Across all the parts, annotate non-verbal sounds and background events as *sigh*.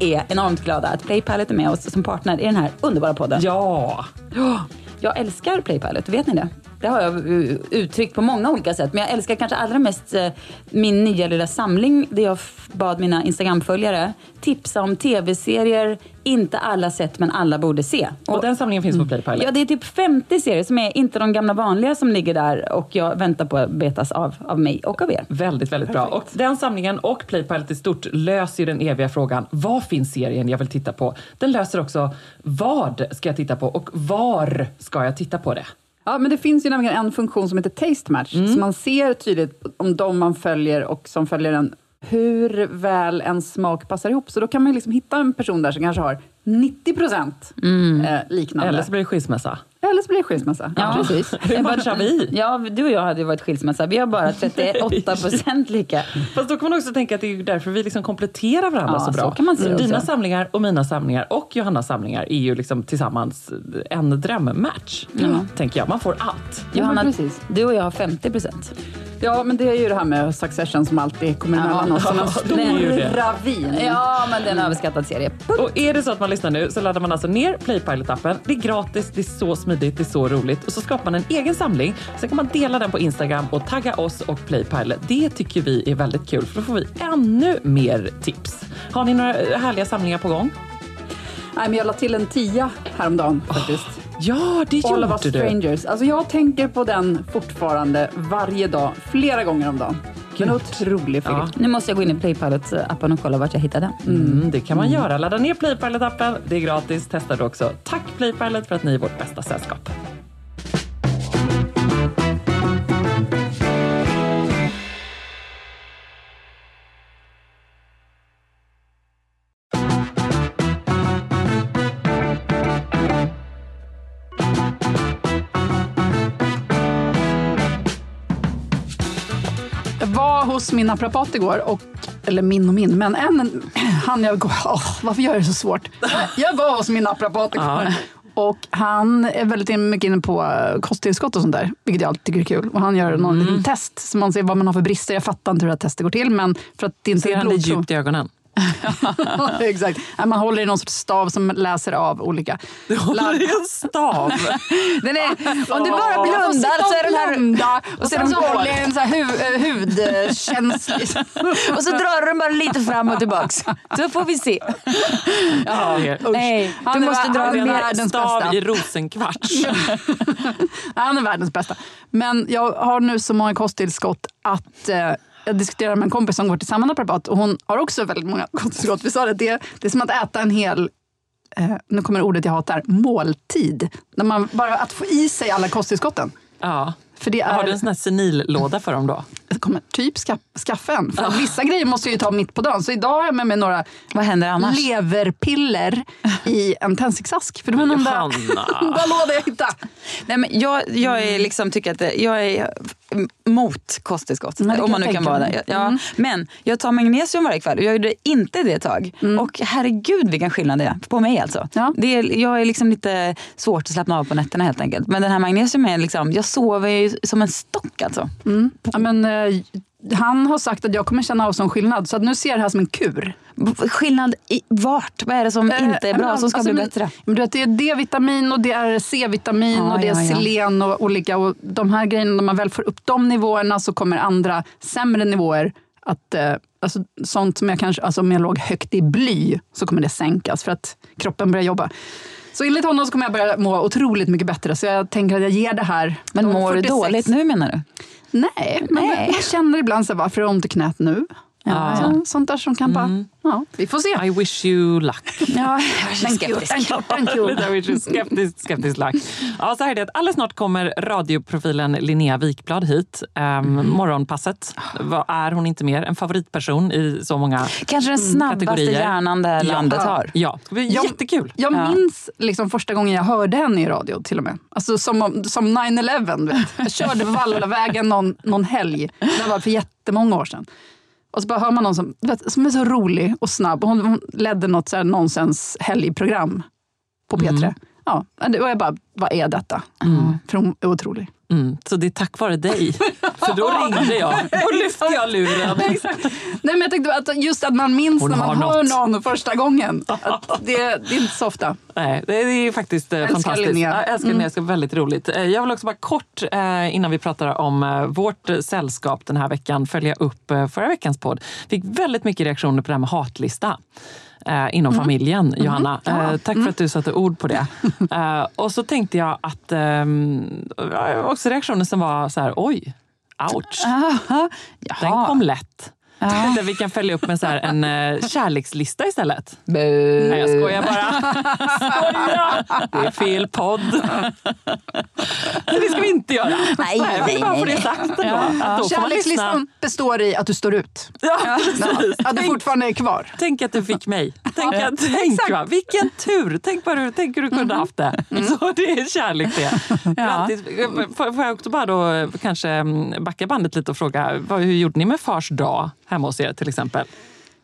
Är enormt glada att Playpilot är med oss som partner i den här underbara podden. Ja! Ja, Jag älskar Playpilot, vet ni det? Det har jag uh, uttryckt på många olika sätt. Men jag älskar kanske allra mest eh, min nya lilla samling där jag bad mina Instagram-följare tipsa om tv-serier inte alla sett men alla borde se. Och den samlingen finns på Playpilot. Ja, det är typ 50 serier som är inte de gamla vanliga som ligger där och jag väntar på att betas av, av mig och av er. Väldigt, väldigt bra. Och den samlingen och Playpilot i stort löser ju den eviga frågan, vad finns serien jag vill titta på? Den löser också, vad ska jag titta på och var ska jag titta på det? Ja, men det finns ju nämligen en funktion som heter Taste Match, så man ser tydligt om de man följer och som följer en, hur väl en smak passar ihop. Så då kan man liksom hitta en person där som kanske har 90 procent eh, liknande. Eller så blir det skilsmässa. Eller så blir det skilsmässa. Ja, precis. Hur matchar vi? Ja, du och jag hade ju varit skilsmässa. Vi har bara *laughs* 38 procent lika. Fast då kan man också tänka att det är därför vi liksom kompletterar varandra Ja, så bra. så kan man se också. Dina samlingar och mina samlingar och Johannas samlingar är ju liksom tillsammans en drömmatch. Tänker jag. Man får allt. Johanna, precis. du och jag har 50 procent. Ja, men det är ju det här med Succession som alltid kommer emellan oss. Som en stor ravin. Ja, men det är en överskattad serie. Och är det så att man lyssnar nu så laddar man alltså ner Playpilot-appen. Det är gratis, det är så smidigt, det är så roligt. Och så skapar man en egen samling. Sen kan man dela den på Instagram och tagga oss och Playpilot. Det tycker vi är väldigt kul för då får vi ännu mer tips. Har ni några härliga samlingar på gång? Nej, men jag la till en tia häromdagen faktiskt. Ja, det All of gjorde us du. strangers. Alltså jag tänker på den fortfarande varje dag, flera gånger om dagen. En otrolig film. Ja. Nu måste jag gå in i Playpilot-appen och kolla vart jag hittade den. Mm, det kan man göra. Ladda ner Playpilot-appen. Det är gratis. Testa det också. Tack Playpilot för att ni är vårt bästa sällskap. Hos min naprapat igår, och, eller min och min, men en, han jag åh, varför gör jag det så svårt? Jag var hos min naprapat igår. Och han är väldigt mycket inne på eh, kosttillskott och sånt där, vilket jag alltid tycker är kul. Och han gör någon liten test, så man ser vad man har för brister. Jag fattar inte hur det här testet går till, men för att det inte Ser är han blodprov. djupt i ögonen? *laughs* Exakt. Man håller i någon sorts stav som läser av olika... Du håller i en stav. *laughs* Den är, om du bara blundar så är den här... Blunda, och så så- håller jag en så här hu, eh, hudkänslig... *laughs* Och så drar du den bara lite fram och tillbaks. Så får vi se. Ja, Nej, du är måste dra är mer världens stav bästa. i rosenkvarts. Han är världens bästa. Men jag har nu så många kosttillskott att eh, jag diskuterar med en kompis som går till samma naprapat och hon har också väldigt många *laughs* sa det, det, det är som att äta en hel, eh, nu kommer ordet jag hatar, måltid. När man bara att få i sig alla kosttillskotten. Ja. För det Har är, du en sån här senillåda för dem då? jag kommer typ ska, skaffa en. För att vissa grejer måste jag ju ta mitt på dagen. Så idag har jag med mig några Vad händer annars? leverpiller i en tändsticksask. För det var den *laughs* enda låda jag hittade. Nej, men jag, jag är liksom, tycker att det, jag är mot kosttillskott. Om man nu kan vara det. Ja. Mm. Men jag tar magnesium varje kväll och jag gjorde inte det ett tag. Och herregud vilken skillnad det är. På mig alltså. Ja. Det är, jag är liksom lite svårt att slappna av på nätterna helt enkelt. Men den här magnesium är liksom, jag sover som en stock alltså. Ja, men, eh, han har sagt att jag kommer känna av som skillnad, så att nu ser jag det här som en kur. Skillnad i vart? Vad är det som inte är Eh, bra men som ska alltså, bli bättre? Men du vet, det är D-vitamin och det är C-vitamin Ja, och det är ja, ja. selen och olika. Och de här grejerna, när man väl får upp de nivåerna så kommer andra sämre nivåer att eh, alltså, sånt som jag kanske, alltså om jag låg högt i bly så kommer det sänkas för att kroppen börjar jobba. Så enligt honom så kommer jag börja må otroligt mycket bättre. Så jag tänker att jag ger det här. Men mår du 46 dåligt nu menar du? Nej, men Nej. man känner ibland så här, varför är det ont i knät nu? Ja. Så, sånt där som kan bara, ja, vi får se. I wish you luck. *laughs* Ja, jag skeptisk. *laughs* Lite wish you skeptisk, skeptisk luck. Ja, så här är det. Alldeles snart kommer radioprofilen Linnea Wikblad hit. Um, Morgonpasset. Vad är hon inte mer? En favoritperson i så många Kanske den snabbaste kategorier. hjärnan det här Ja. landet har. Ja, Jag- jättekul. Jag Ja. minns liksom första gången jag hörde henne i radio till och med. Alltså som, om- som 9-11. du vet. Jag körde Vallavägen någon, någon helg. Det var för jättemånga år sedan. Och så bara hör man någon som, vet, som är så rolig och snabb. Och hon, hon ledde något så här nonsens helgprogram på P3. Ja, och jag bara, vad är detta? För hon är otrolig. Mm, så det är tack vare dig. *laughs* För då ringde jag och lyfte jag luren. *laughs* Nej, men jag tänkte att just att man minns Hon när man har hör något. någon första gången. Det, det är inte så ofta. Nej, det är faktiskt eh, Älskar fantastiskt. Linnea. Jag älskar Linnea, vara väldigt roligt. Eh, Jag vill också bara kort, eh, innan vi pratar om eh, vårt eh, sällskap den här veckan, följa upp eh, förra veckans podd. Fick väldigt mycket reaktioner på det här med hatlista. Eh, inom familjen, Johanna. Eh, tack för att du satte ord på det. *laughs* Eh, och så tänkte jag att ehm, också reaktionen som var så här, oj, ouch. *laughs* Jaha. Den kom lätt. Tänkte *laughs* att vi kan följa upp med så här en eh, kärlekslista istället. Bu. Nej, jag skojar bara. *laughs* Skoja! Det är fel podd. det ska vi inte göra. Nej, nej, bara nej, få det nej. sagt man lyssna. Kärlekslistan består i att du står ut. Ja, precis. Att du Tänk, fortfarande är kvar. tänk att du fick mig. Tänk, att, tänk va? Vilken tur! Tänk, vad du, tänk hur du kunde haft det. Så det är kärlek det. Alltid, får, jag också bara då eh, kanske mm, backa bandet lite och fråga, hur gjorde ni med fars dag hemma hos er till exempel?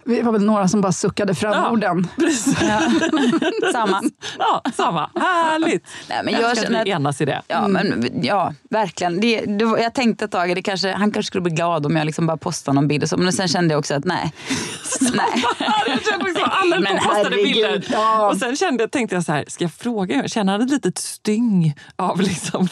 Vi var väl några som bara suckade fram Ja. orden. *laughs* Samma. Ja, samma. Härligt! *laughs* Nej, men jag jag känner att vi att- enas i det. Ja, men, ja verkligen. Det, det, jag tänkte ett tag, det kanske, han kanske skulle bli glad om jag liksom bara postade någon bild. Och så, men sen kände jag också att nej. *laughs* nej. Jag kände liksom, alla höll på Men och postade herregud, bilder. ja. Och sen kände, tänkte jag så här, ska jag fråga? Känner han ett litet styng av liksom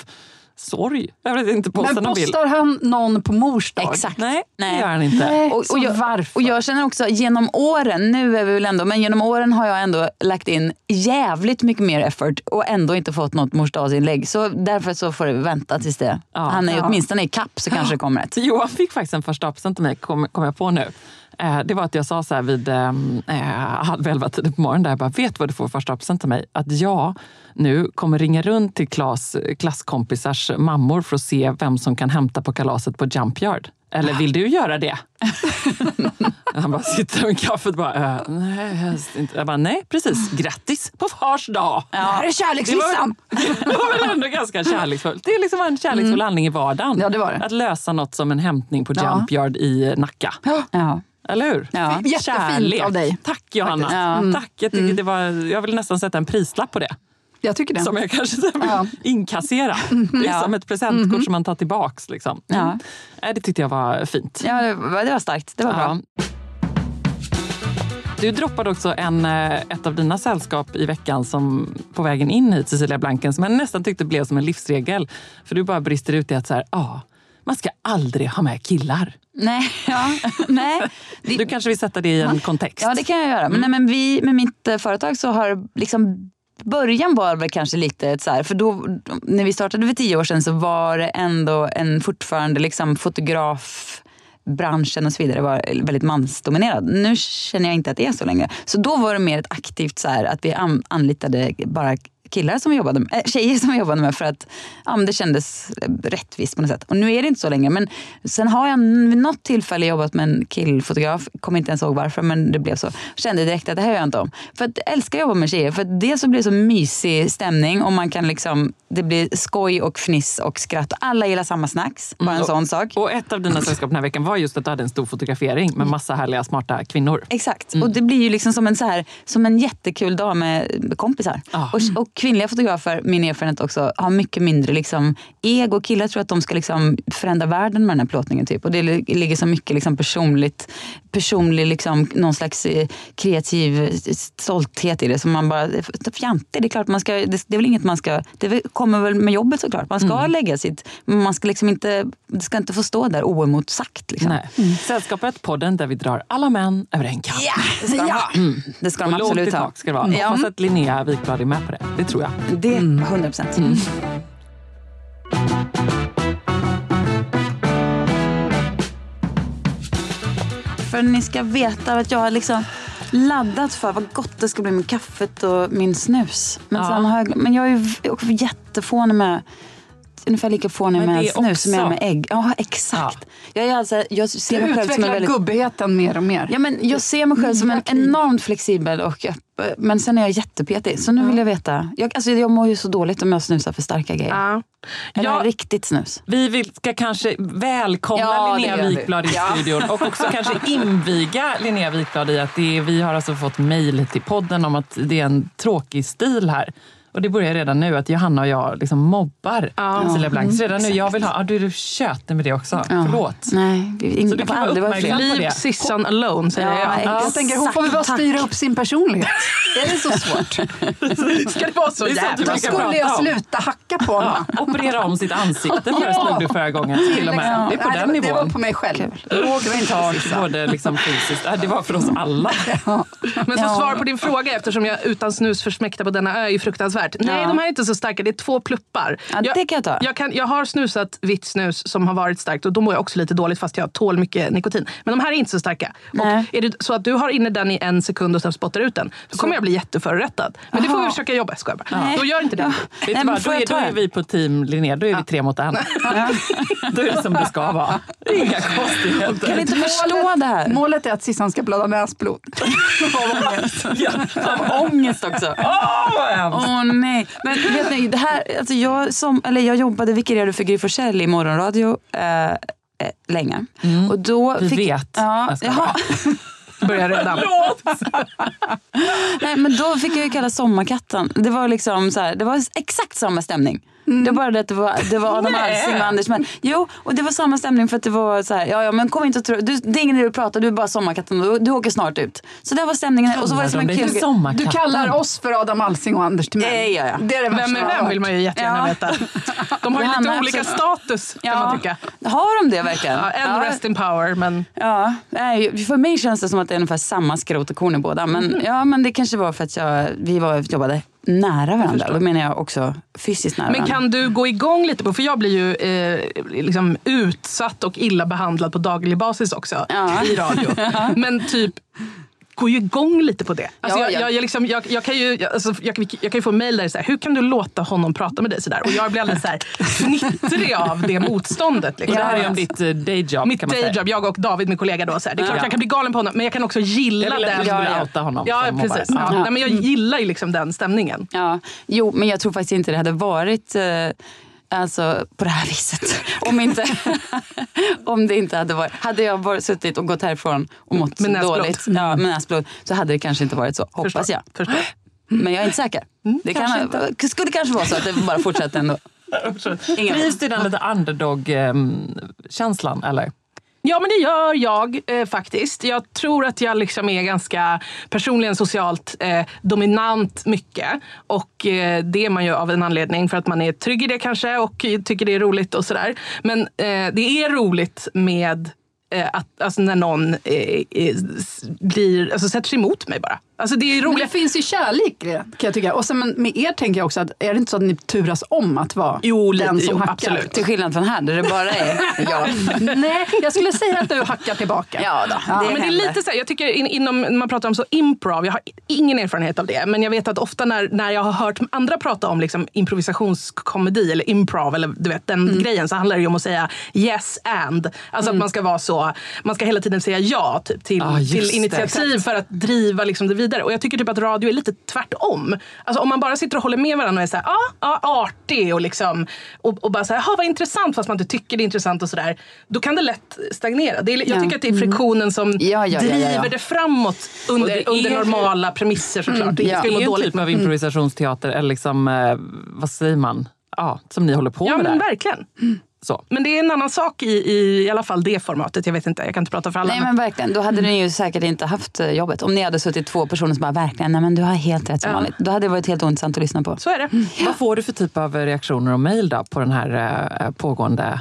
sorg över att inte postar Men någon bild? postar han någon på mors dag? Exakt. Nej, Nej. det gör han inte. Nej, Och, och, jag, varför? och jag känner också genom åren, nu är vi väl ändå, men genom åren har jag ändå lagt in jävligt mycket mer effort och ändå inte fått något morsdagsinlägg. Så därför så får det vänta tills det. Ja. Han är Ja. åtminstone i kapp så kanske det kommer ett. *laughs* Johan fick faktiskt en första present till mig, kom, kom jag på nu. Eh, det var att jag sa så här vid eh, halv elva tiden på morgonen, där jag bara, vet vad du får första present till mig? Att jag nu kommer ringa runt till Klas klasskompisars mammor för att se vem som kan hämta på kalaset på Jump Yard. Eller vill du göra det? *laughs* Han bara sitter med kaffet och bara, äh, nej, helst inte. Jag bara, nej precis, grattis på fars dag! Det här är kärlekslistan! *laughs* Det var väl ändå ganska kärleksfullt. Det är liksom en kärleksfull handling i vardagen. Ja, det var det. Att lösa något som en hämtning på Ja. Jump Yard i Nacka. Ja. Eller hur? Ja. Jättefint Kärlek. av dig. Tack Johanna. Faktiskt. Tack. Jag, tycker det var, jag vill nästan sätta en prislapp på det. Jag tycker det. Som jag kanske vill Ja. inkassera. *laughs* Det är Ja. som ett presentkort som man tar tillbaks. Liksom. Ja. Mm. Det tyckte jag var fint. Ja, det, var- det var starkt. Det var bra. Ja. Du droppade också en, eh, ett av dina sällskap i veckan som på vägen in hit, Cecilia Blanken, som jag nästan tyckte blev som en livsregel. För du bara brister ut i att så här, ah, man ska aldrig ha med killar. Nej, ja, nej. *laughs* Det, Du kanske vill sätta det i en kontext? Ja, det kan jag göra. Men, nej, men vi, med mitt eh, företag så har liksom Början var väl kanske lite ett så här, för då när vi startade för tio år sedan så var det ändå en fortfarande liksom fotografbranschen och så vidare var väldigt mansdominerad. Nu känner jag inte att det är så längre. Så då var det mer ett aktivt så här att vi an, anlitade bara killar som vi jobbade med, äh, tjejer som vi jobbade med för att ja, det kändes rättvist på något sätt. Och nu är det inte så längre. Men sen har jag vid något tillfälle jobbat med en killfotograf, kommer inte ens ihåg varför men det blev så. Kände direkt att det här gör jag inte om. För att jag älskar att jobba med tjejer. För att dels så blir det så mysig stämning och man kan liksom, det blir skoj och fniss och skratt. Och alla gillar samma snacks, bara en Mm. sån sak. Och ett av dina sällskap den här veckan var just att du hade en stor fotografering med massa härliga smarta kvinnor. Exakt. Och det blir ju liksom som en, så här, som en jättekul dag med kompisar. Ja. Och, och kvinnliga fotografer, min erfarenhet också, har mycket mindre liksom, ego. Killar tror att de ska liksom förändra världen med den här plåtningen. Typ. Och det ligger så mycket liksom personligt, personlig, liksom, någon slags eh, kreativ stolthet i det. Som man bara, fjantig, det är klart man ska, det, det är väl inget man ska, det kommer väl med jobbet såklart. Man ska lägga sitt, man ska liksom inte, det ska inte få stå där oemotsagt. Liksom. Nej. Sällskapet, podden där vi drar alla män över en kam. Ja, det ska de ha. Det ska de Och absolut ha. ska det vara. Ja. Hoppas att Linnea Wikblad är med på det. Det tror jag. Det är 100 procent. För ni ska veta att jag har liksom laddat för vad gott det ska bli med kaffet och min snus. Men, Ja. sen har jag, men jag är jättefånig med Ungefär lika fånig med snus som jag är med ägg. Ja, exakt. Jag, är alltså, jag ser Du mig själv som en väldigt... gubbigheten mer och mer. Ja, men jag ser mig själv som en enormt flexibel och. Men sen är jag jättepetig. Så nu vill jag veta. Jag, alltså, jag mår ju så dåligt om jag snusar för starka grejer. Ja. Eller Ja. riktigt snus. Vi vill, ska kanske välkomna Ja, Linnea. Wikblad i studion och också kanske *laughs* inviga Linnea Wikblad i att det är, vi har alltså fått mejl till podden om att det är en tråkig stil här. Och det börjar redan nu att Johanna och jag liksom mobbar Cecilia Blank. Så redan nu, jag vill ha, ah, du är tjötig med det också. Förlåt. Nej, ingen, Så du kan vara uppmärksam på Leave det. Sissan alone, säger Ja, jag. exakt. Jag tänker, hon får väl bara Tack. styra upp sin personlighet. *laughs* är det så svårt? *laughs* Ska det vara så jävla Då skulle jag sluta hacka på honom. Operera om sitt ansikte *laughs* föreslog du förra gången. Till och med. Det är på Nej, den det, var- Det var nivån. på mig själv. Lågt i tak, både liksom fysiskt. Det var för oss alla. Men så Ja. svar på din fråga, eftersom jag utan snus försmäkta på denna ö är ju fruktansvärt. Nej, Ja. de här är inte så starka. Det är två pluppar. Ja, det kan jag ta. Jag, kan, jag har snusat vitt snus som har varit starkt och då mår jag också lite dåligt fast jag tål mycket nikotin. Men de här är inte så starka. Nej. Och är det så att du har inne den i en sekund och sen spottar ut den, då kommer jag bli jätteförorättad. Men det får vi försöka jobba. Skojar bara. Nej. Då gör inte det. Ja. Vet Nej, vad, då, jag är, då är vi på team Linnea, då är vi tre mot en. *laughs* Då är det som det ska vara. Inga Kan konstigheter. inte förstå det här? Målet är att Sissan ska blöda näsblod. *laughs* Ja. Av ångest också. Åh, vad hemskt. Nej. Men vet ni, det här, alltså jag, som, eller jag jobbade, vikarierade för Gry Forssell i morgonradio eh, eh, länge. Och då Mm. Vi fick, vet. Ja, Jag. *laughs* Börjar redan. Nej, men då fick jag ju kalla Sommarkatten. Det var liksom så här, det var exakt samma stämning. Det var bara det att det var, det var Adam. Alsing och Anders Men. Jo, och det var samma stämning för att det var så här, ja, ja men kom inte och tro, du, det är ingen idé att prata, du är bara Sommarkatten och du, du åker snart ut. Så där var stämningen. Och så var det som en kul... Du kallar oss för Adam Alsing och Anders Timell. Eh, ja, ja. Det är det Vem är vem vill man ju jättegärna Ja. veta. *laughs* De har ju lite olika absolut. status kan man tycka. Har de det verkligen? Ja, en rest in power, men Ja, nej, för mig känns det som att det är ungefär samma skrot och korn i båda. Men, Mm. ja, men det kanske var för att jag, vi var, jobbade nära varandra. Då menar jag också fysiskt nära Men varandra. kan du gå igång lite på, för jag blir ju eh, liksom utsatt och illa behandlad på daglig basis också Ja. i radio. *laughs* Men typ gå ju igång lite på det. Alltså Ja, jag, ja. jag, jag, liksom, jag, jag, kan ju, jag, alltså, jag, jag kan ju få mejl där det är så här, hur kan du låta honom prata med dig sådär? Och jag blir alldeles så här fnittrig av det motståndet. Och Liksom. det här är om ditt eh, dayjob Mitt kan man säga. dayjob, jag och David, min kollega. Då, så här. Det är klart Ja. jag kan bli galen på honom, men jag kan också gilla Jag den. du skulle Ja, ja. outa honom Ja, precis. Ja. Ja. Nej, men jag gillar ju liksom den stämningen. Ja, jo, men jag tror faktiskt inte det hade varit eh, alltså, på det här viset. Om, inte, *laughs* om det inte hade varit... Hade jag bara suttit och gått härifrån och mått Med dåligt ja, med näsblod så hade det kanske inte varit så. Hoppas Förstår. jag. Förstår. Men jag är inte säker. det kanske kan, skulle kanske vara så att det bara fortsätter ändå. Trivs du i den lite underdog-känslan, eller? Ja, men det gör jag eh, faktiskt. Jag tror att jag liksom är ganska personligen socialt eh, dominant mycket. Och eh, det är man ju av en anledning för att man är trygg i det kanske och tycker det är roligt och sådär. Men eh, det är roligt med eh, att, alltså när någon eh, eh, blir, alltså sätter sig emot mig bara. Alltså det är Men roligt. det finns ju kärlek det, kan jag tycka. Och sen men med er tänker jag också att är det inte så att ni turas om att vara Jo, lite, den som jo, hackar? absolut. Till skillnad från här där det bara är *laughs* jag. Nej, jag skulle säga att du hackar tillbaka. Ja då, Ja, det men det är lite så här, jag tycker in, inom, man pratar om så improv, jag har ingen erfarenhet av det, men jag vet att ofta när, när jag har hört andra prata om liksom improvisationskomedi eller improv eller du vet den Mm. grejen så handlar det ju om att säga yes and. Alltså att man ska vara så, man ska hela tiden säga ja typ, till, Ah, till det. initiativ för att driva liksom, det vidare. Och jag tycker typ att radio är lite tvärtom. Alltså om man bara sitter och håller med varandra och är så här, ja, ah, ah, artig och liksom och, och bara så här, "Jaha, vad intressant fast man inte tycker det är intressant och sådär. Då kan det lätt stagnera. Det är, jag Ja. tycker att det är friktionen som Ja, ja, ja, ja, driver ja. det framåt under, det under normala premisser såklart. Det ja. ju Det må är en typ av improvisationsteater, eller liksom, eh, vad säger man? Ja, som ni håller på Ja med men där. verkligen. Så. Men det är en annan sak i, i, i alla fall det formatet. Jag vet inte, jag kan inte prata för alla. Nej men verkligen, då hade ni ju säkert inte haft eh, jobbet. Om ni hade suttit två personer som bara verkligen, nej men du har helt rätt som Ja. vanligt. Då hade det varit helt ointressant att lyssna på. Så är det. Vad får du för typ av reaktioner och mejl då på den här eh, pågående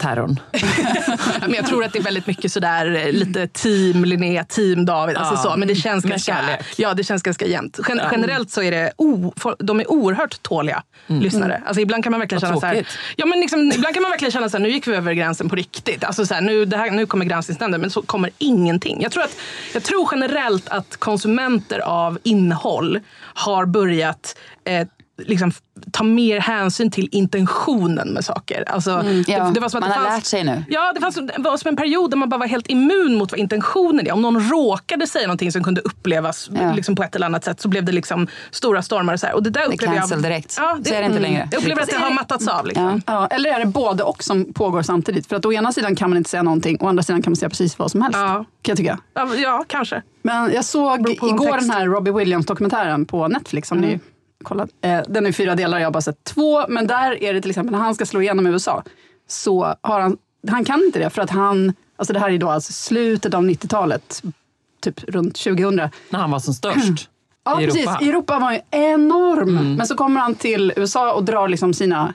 terrorn? *laughs* Men jag tror att det är väldigt mycket sådär eh, lite team Linnea, team David. Alltså Ja, så, men det känns ganska, kärlek. ja, det känns ganska jämnt. Gen, Generellt så är det o, for- de är oerhört tåliga lyssnare. Alltså ibland kan man verkligen Vad känna så här, tråkigt. ja, men liksom, ibland kan man verkligen känna så här, nu gick vi över gränsen på riktigt. Alltså så här, nu, det här, nu kommer granskningsnämnden, men så kommer ingenting. Jag tror, att, jag tror generellt att konsumenter av innehåll har börjat eh, liksom, ta mer hänsyn till intentionen med saker. Alltså, ja, det, det var som att man det har fanns, lärt sig nu. Ja, det, fanns, det var som en period där man bara var helt immun mot vad intentionen är. Om någon råkade säga någonting som kunde upplevas Ja. liksom, på ett eller annat sätt så blev det liksom stora stormar. Och, så här. och det där Det upplever jag... direkt. Ja, Så är det inte längre. Jag upplever att det har mattats av. Liksom. Ja, eller är det både och som pågår samtidigt? För att å ena sidan kan man inte säga någonting, å andra sidan kan man säga precis vad som helst. Ja. Kan jag tycka. Ja, kanske. Men jag såg igår den här Robbie Williams-dokumentären på Netflix. Som ni kollat. Eh, den är fyra delar, jag har bara sett två. Men där är det till exempel när han ska slå igenom i USA. Så har han, han kan inte det för att han, alltså det här är då alltså slutet av 90-talet, typ runt 2000. När han var som störst *clears throat* Ja, i precis. Europa. Mm. Europa var ju enorm. Men så kommer han till USA och drar liksom sina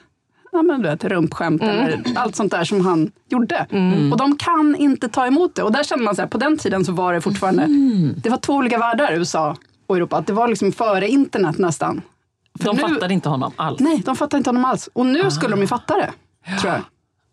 ja, men du vet, rumpskämt Mm. eller allt sånt där som han gjorde. Och de kan inte ta emot det. Och där känner man så här, på den tiden så var det fortfarande, Mm. det var två olika världar, USA och Europa. Att det var liksom före internet nästan. De nu- fattade inte honom alls. Nej, de fattar inte honom alls. Och nu Ah. skulle de ju fatta det, tror jag.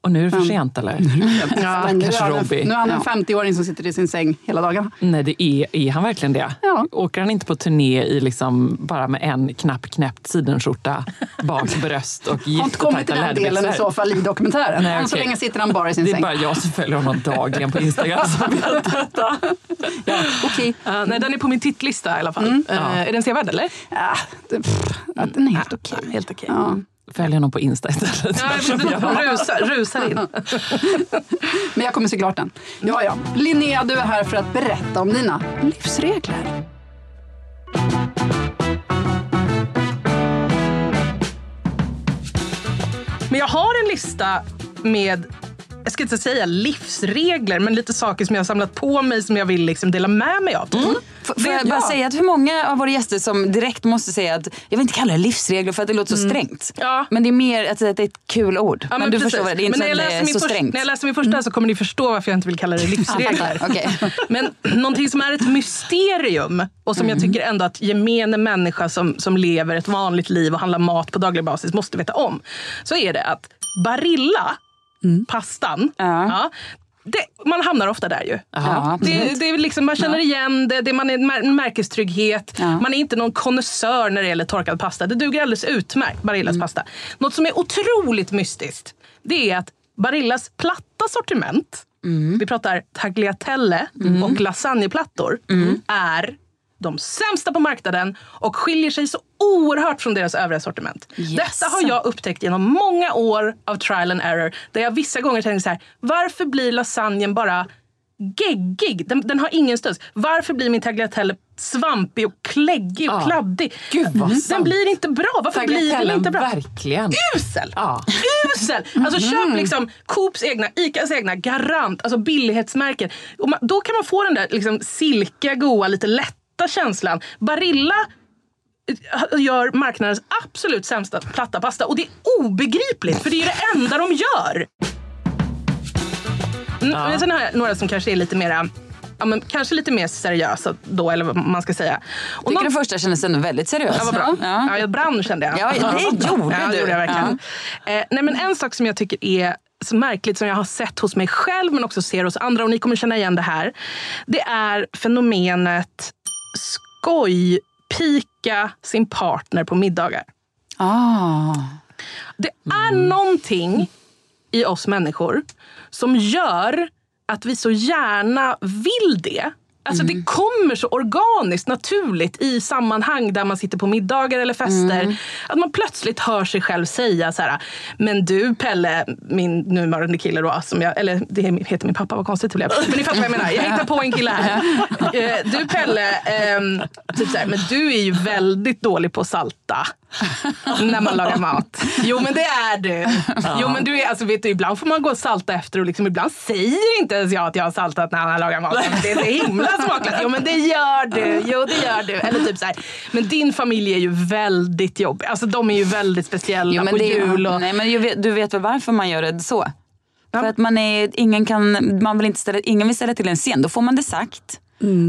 Och nu är det för sent eller? Nu Stackars är han en- Robbie. Nu är han en Ja. 50-åring som sitter i sin säng hela dagarna. Nej, det är, är han verkligen det? Ja. Åker han inte på turné i liksom bara med en knapp knäppt sidenskjorta, bak bröst och Jag har inte kommit jättetajta till den delen i läderbyxor? så fall i dokumentären. Nej, Än så länge sitter han bara i sin Det är säng. bara jag som följer honom dagligen på Instagram som vet detta. Ja, okej. Uh, nej, den är på min tittlista i alla fall. Uh, Är den sevärd eller? Ah, det, pff, den är helt okej. Helt okej. Ja. Följ honom på Insta istället. Ja, *laughs* jag rusar, rusar in. *laughs* Men jag kommer se klart den. Ja, ja. Linnea, du är här för att berätta om dina livsregler. Men jag har en lista med, jag ska inte säga livsregler, men lite saker som jag har samlat på mig som jag vill liksom dela med mig av. F- Får jag bara säga att för många av våra gäster som direkt måste säga att jag vill inte kalla det livsregler för att det låter så strängt. Ja. Men det är mer att det är ett kul ord. Ja, men, du precis. förstår vad det är. Är Men inte när så jag läser är min så första- strängt. När jag läser min första så kommer ni förstå varför jag inte vill kalla det *laughs* livsregler. *laughs* Men någonting som är ett mysterium och som jag tycker ändå att gemene människa som, som lever ett vanligt liv och handlar mat på daglig basis måste veta om. Så är det att Barilla, pastan, ja, det, man hamnar ofta där ju. Ja, Det, det är liksom, man känner igen det, det man är en mär- en märkestrygghet. Ja. Man är inte någon konnässör när det gäller torkad pasta. Det duger alldeles utmärkt, Barillas pasta. Något som är otroligt mystiskt, det är att Barillas platta sortiment, vi pratar tagliatelle och lasagneplattor, är de sämsta på marknaden och skiljer sig så oerhört från deras övriga sortiment. Detta har jag upptäckt genom många år av trial and error. Där jag vissa gånger tänker så här, varför blir lasagnen bara geggig? Den, den har ingen studs. Varför blir min tagliatelle svampig och kläggig och Ja. kladdig? Gud, vad den sant. blir inte bra. Varför blir den inte bra? verkligen. Usel! Ja. Usel! Alltså köp liksom Coops egna, Icas egna, Garant, alltså billighetsmärken. Och man, då kan man få den där liksom silkiga, goa, lite lätta känslan. Barilla eh, gör marknadens absolut sämsta platta pasta och det är obegripligt för det är det enda de gör. Men Sen har jag några som kanske är lite mera ja, men kanske lite mer seriösa då, eller vad man ska säga. Och Tycker någon- den första kändes ändå väldigt seriös. Ja, vad bra. Ja. Ja. jag brann kände jag. Ja, det gjorde ja, du. Gjorde jag verkligen. Eh, nej, men en sak som jag tycker är så märkligt som jag har sett hos mig själv men också ser hos andra och ni kommer känna igen det här. Det är fenomenet skojpika sin partner på middagar. Ah. Det är någonting i oss människor som gör att vi så gärna vill det. Alltså Det kommer så organiskt, naturligt i sammanhang där man sitter på middagar eller fester. Att man plötsligt hör sig själv säga så här. Men du Pelle, min nuvarande kille då, som jag, eller det heter min pappa, vad konstigt det blev. Men ni fattar vad jag menar. Jag hittar på en kille här. *laughs* Eh, Du Pelle, ehm, typ så här, men du är ju väldigt dålig på att salta. *laughs* när man lagar mat. Jo men det är du. Jo men du är, alltså vet du, ibland får man gå och salta efter och liksom, ibland säger inte ens jag att jag har saltat när han lagar mat. Men det är så himla smakligt. Jo men det gör du. Jo det gör du. Eller typ så här. Men din familj är ju väldigt jobbig. Alltså de är ju väldigt speciella Jo, på det, jul. Och, nej, men du vet väl varför man gör det så? För att man, är, ingen, kan, man vill inte ställa, ingen vill ställa till en scen. Då får man det sagt.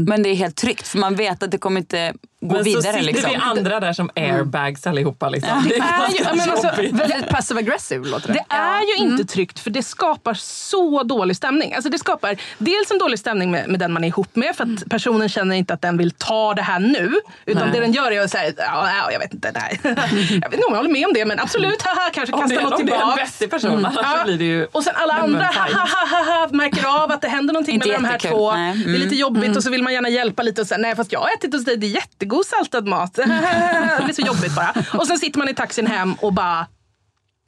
Men det är helt tryggt för man vet att det kommer inte gå Men så vidare. sitter Liksom. vi andra där som airbags allihopa. Liksom. Det är ju- men alltså. Väldigt passive aggressive låter det. Det är ju inte tryggt för det skapar så dålig stämning. Alltså det skapar dels en dålig stämning med, med den man är ihop med för att personen känner inte att den vill ta det här nu. Utan Nej. det den gör är att säga, ja, ja, jag vet inte, nej. *laughs* jag vet inte om jag håller med om det men absolut, haha, kanske det, kasta är- något om det är en tillbaka. vettig person, annars så blir det ju... Och sen alla andra ha, märker av att det händer någonting mellan de här två. Det är lite jobbigt och så vill man gärna hjälpa lite och säga nej fast jag har ätit hos dig, det är jättegod saltad mat. *laughs* det blir så jobbigt bara. Och sen sitter man i taxin hem och bara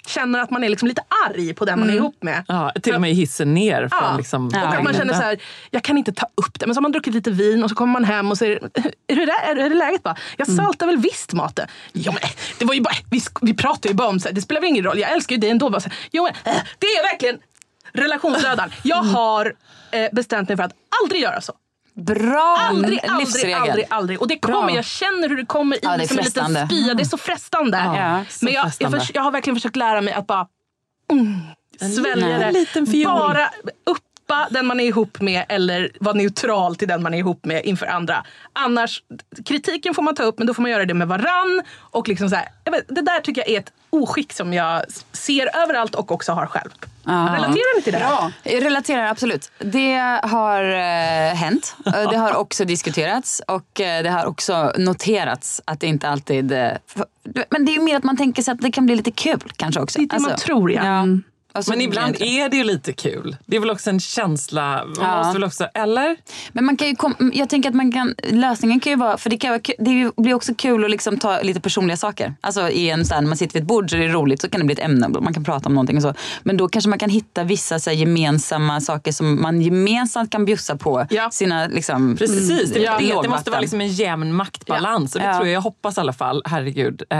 känner att man är liksom lite arg på den man är ihop med. Ja, till och med i hissen ner från Ja. liksom... Och att man känner så här, jag kan inte ta upp det. Men så har man druckit lite vin och så kommer man hem och säger, är det, där, är det läget? Bara, jag saltar väl visst maten. Ja, men, det var ju bara, vi, vi pratar ju bara om, så här, det spelar väl ingen roll, jag älskar ju dig ändå. Bara, så här, jo, men, äh, det är verkligen relationsdödaren. Jag har eh, bestämt mig för att aldrig göra så. Bra Aldrig, aldrig, livsregel. aldrig, aldrig. Och det kommer, jag känner hur det kommer i Ja, det är som en liten frestande. spya. Det är så frestande. Ja, så Men jag, jag, frestande. förs- jag har verkligen försökt lära mig att bara mm, svälja det. Bara uppa den man är ihop med eller vara neutral till den man är ihop med inför andra. Annars, kritiken får man ta upp men då får man göra det med varann. Och liksom så här, jag det där tycker jag är ett oskick som jag ser överallt och också har själv. Relaterar ni till det här? Jag relaterar absolut. Det har eh, hänt. Eh, Det har också diskuterats och eh, det har också noterats att det inte alltid... Eh, men det är ju mer att man tänker sig att det kan bli lite kul kanske också. Alltså, Det är det man tror, ja. Alltså, Men ibland det- är det ju lite kul. Det är väl också en känsla. Man Ja. måste väl också, eller? Men man kan ju kom, jag tänker att man kan, lösningen kan ju vara, för det, kan vara, det blir också kul att liksom ta lite personliga saker. Alltså i en så här, när man sitter vid ett bord så är det roligt så kan det bli ett ämne, man kan prata om någonting och så. Men då kanske man kan hitta vissa så här, gemensamma saker som man gemensamt kan bjussa på Ja. sina liksom, Precis, det, det, det måste vara liksom en jämn maktbalans. Och det Ja. tror jag, jag hoppas i alla fall. Herregud, eh,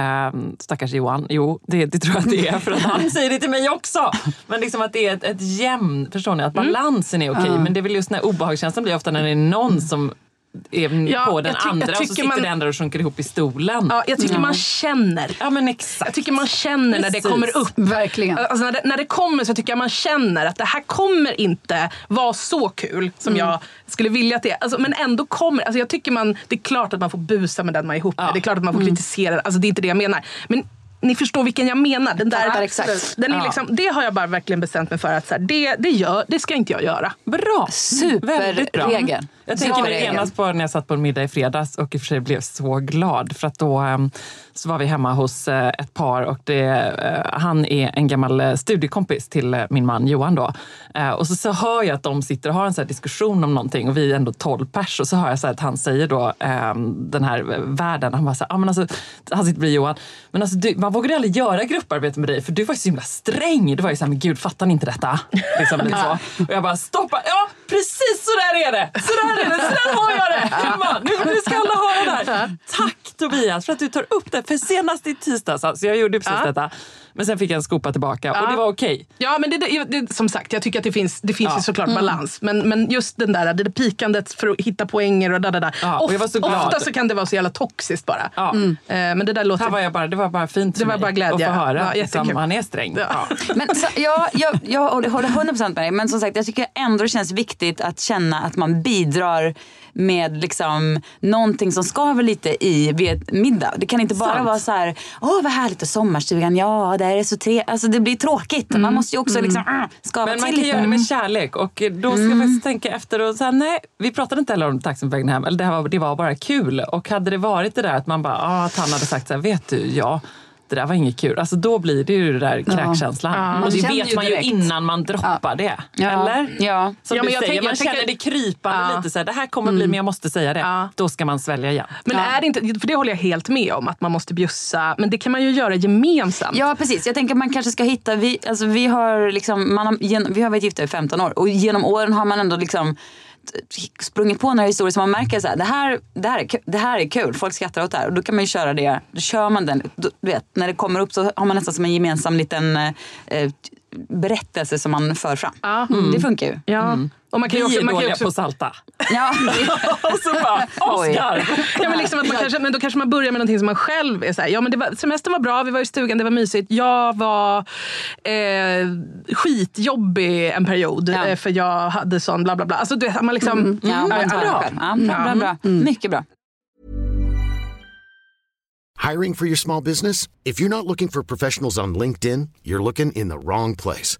stackars Johan. Jo, det, det tror jag att det är. För att han *laughs* säger det till mig också. *laughs* Men liksom att det är ett, ett jämn, förstår ni? Att Mm. balansen är okej. Men det är väl just när obehagskänslan blir ofta när det är någon som är Ja, på den ty- andra och så sitter man- den där och sjunker ihop i stolen. Ja, jag tycker man känner. Ja, men exakt. Jag tycker man känner när det Precis. kommer upp. Verkligen. Alltså när, det, när det kommer så tycker jag man känner att det här kommer inte vara så kul som jag skulle vilja att det är. Alltså, men ändå kommer alltså jag tycker man, Det är klart att man får busa med den man är ihop med. Det är klart att man får kritisera. Alltså, det är inte det jag menar. Men ni förstår vilken jag menar. Den där, Fattar exakt. Den är Ja. liksom, det har jag bara verkligen bestämt mig för att så här, det, det, gör, det ska inte jag göra. Bra! Superregel. Jag tänker genast på när jag satt på en middag i fredags och i och för sig blev så glad för att då em, så var vi hemma hos eh, ett par och det, eh, han är en gammal eh, studiekompis till min man Johan då. Och så, så hör jag att de sitter och har en så här diskussion om någonting och vi är ändå 12 pers och så hör jag så att han säger då em, den här värden, han bara så här, ah, men alltså, han sitter bredvid Johan, men alltså du, man vågade aldrig göra grupparbete med dig för du var ju så himla sträng. Du var ju så här, men gud fattar ni inte detta? Liksom *laughs* lite så. Och jag bara, stoppa, ja precis så där är det! Så där är det, så där har jag det! Hemma. Nu, nu ska alla höra det här. Tack Tobias för att du tar upp det. För senast i tisdags, alltså jag gjorde precis detta. Men sen fick jag en skopa tillbaka och Ja. det var okej. Ja, men det, det, det, som sagt, jag tycker att det finns, det finns Ja. ju såklart Mm. balans. Men, men just den där, det där pikandet för att hitta poänger och där, där, där. Ja, och jag var så glad. Ofta så kan det vara så jävla toxiskt bara. Ja. Eh, Men det där låter... Här var jag bara, det var bara fint Det var bara glädje. att få höra Ja, liksom, jättekul. han är sträng. Ja. Ja. *laughs* Men så, ja, jag, jag håller håller 100% med dig. Men som sagt, jag tycker ändå det känns viktigt att känna att man bidrar med liksom någonting som skaver lite i vid ett middag. Det kan inte bara Sant. vara så här, åh vad härligt och sommarstugan, ja det är så trevligt. Alltså det blir tråkigt. Man måste ju också liksom mm, skava Men man kan lite. göra det med kärlek och då ska Mm. man faktiskt tänka efter och säga nej, vi pratade inte heller om taxin på vägen hem. Eller det, här var, det var bara kul. Och hade det varit det där att man bara, ah, att han hade sagt så här, vet du, ja, det där var inget kul. Alltså då blir det ju det där kräkkänslan. Man Och det känner vet ju man ju direkt. innan man droppar det. Ja. Eller? Ja. Som Ja, men du jag säger, tänker- man känner tänker- det krypande Ja. lite så här, det här kommer bli men jag måste säga det. Ja. Då ska man svälja igen. Men är det inte, för det håller jag helt med om, att man måste bjussa. Men det kan man ju göra gemensamt. Ja precis, jag tänker att man kanske ska hitta, vi, alltså, vi, har liksom, man har, vi har varit gifta i 15 år och genom åren har man ändå liksom sprungit på några historier som man märker så här, det, här, det, här är, det här är kul, folk skrattar åt det här. Och då kan man ju köra det, då kör man den. Du vet, när det kommer upp så har man nästan som en gemensam liten eh, eh, berättelse som man för fram. Ja. Mm. Det funkar ju. Ja. Och man kan Vi ju också, är man dåliga också, på salta. Ja, *laughs* och så bara. *laughs* Oscar! Ja, men, liksom att man kanske, men då kanske man börjar med någonting som man själv är så här, ja men det var, semestern var bra, vi var i stugan, det var mysigt. Jag var eh, skitjobbig en period Ja. eh, för jag hade sån bla bla bla. Alltså du vet, man liksom... ja, man tar det bra. själv. Ja, bra, bra, bra. Mycket bra. Hiring for your small business? If you're not looking for professionals on LinkedIn, you're looking in the wrong place.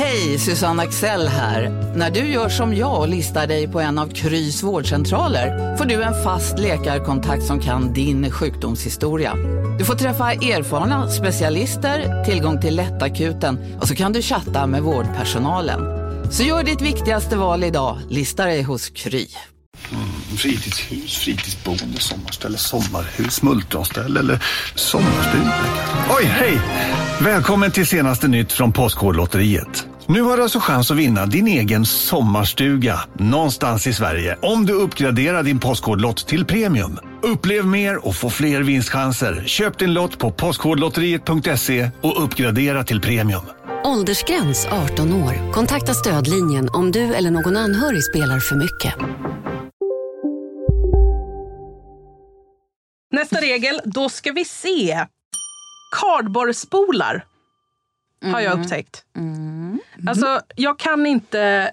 Hej, Susanne Axel här. När du gör som jag och listar dig på en av Krys vårdcentraler får du en fast läkarkontakt som kan din sjukdomshistoria. Du får träffa erfarna specialister, tillgång till lättakuten och så kan du chatta med vårdpersonalen. Så gör ditt viktigaste val idag, lista dig hos Kry. Fritidshus, fritidsboende, sommarställe, sommarhus, multronställe eller sommarstuga. Oj, hej! Välkommen till senaste nytt från Postkodlotteriet. Nu har du alltså chans att vinna din egen sommarstuga någonstans i Sverige om du uppgraderar din Postkodlott till premium. Upplev mer och få fler vinstchanser. Köp din lott på postkodlotteriet.se och uppgradera till premium. Åldersgräns 18 år. Kontakta stödlinjen om du eller någon anhörig spelar för mycket. Nästa regel, då ska vi se. Kardborrespolar har jag upptäckt. Alltså, jag kan inte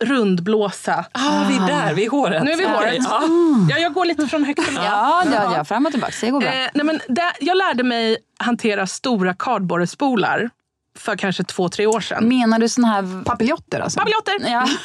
rundblåsa. Ah, vi är där, vi är håret. Nu är vi håret. ja. Ja, jag går lite från högt till lågt. Ja, ja, ja, fram och tillbaka. Det går bra. Eh, nej, men där, jag lärde mig hantera stora kardborrespolar för kanske två, tre år sedan. Menar du såna här... Papiljotter alltså? Papiljotter! Ja. *laughs*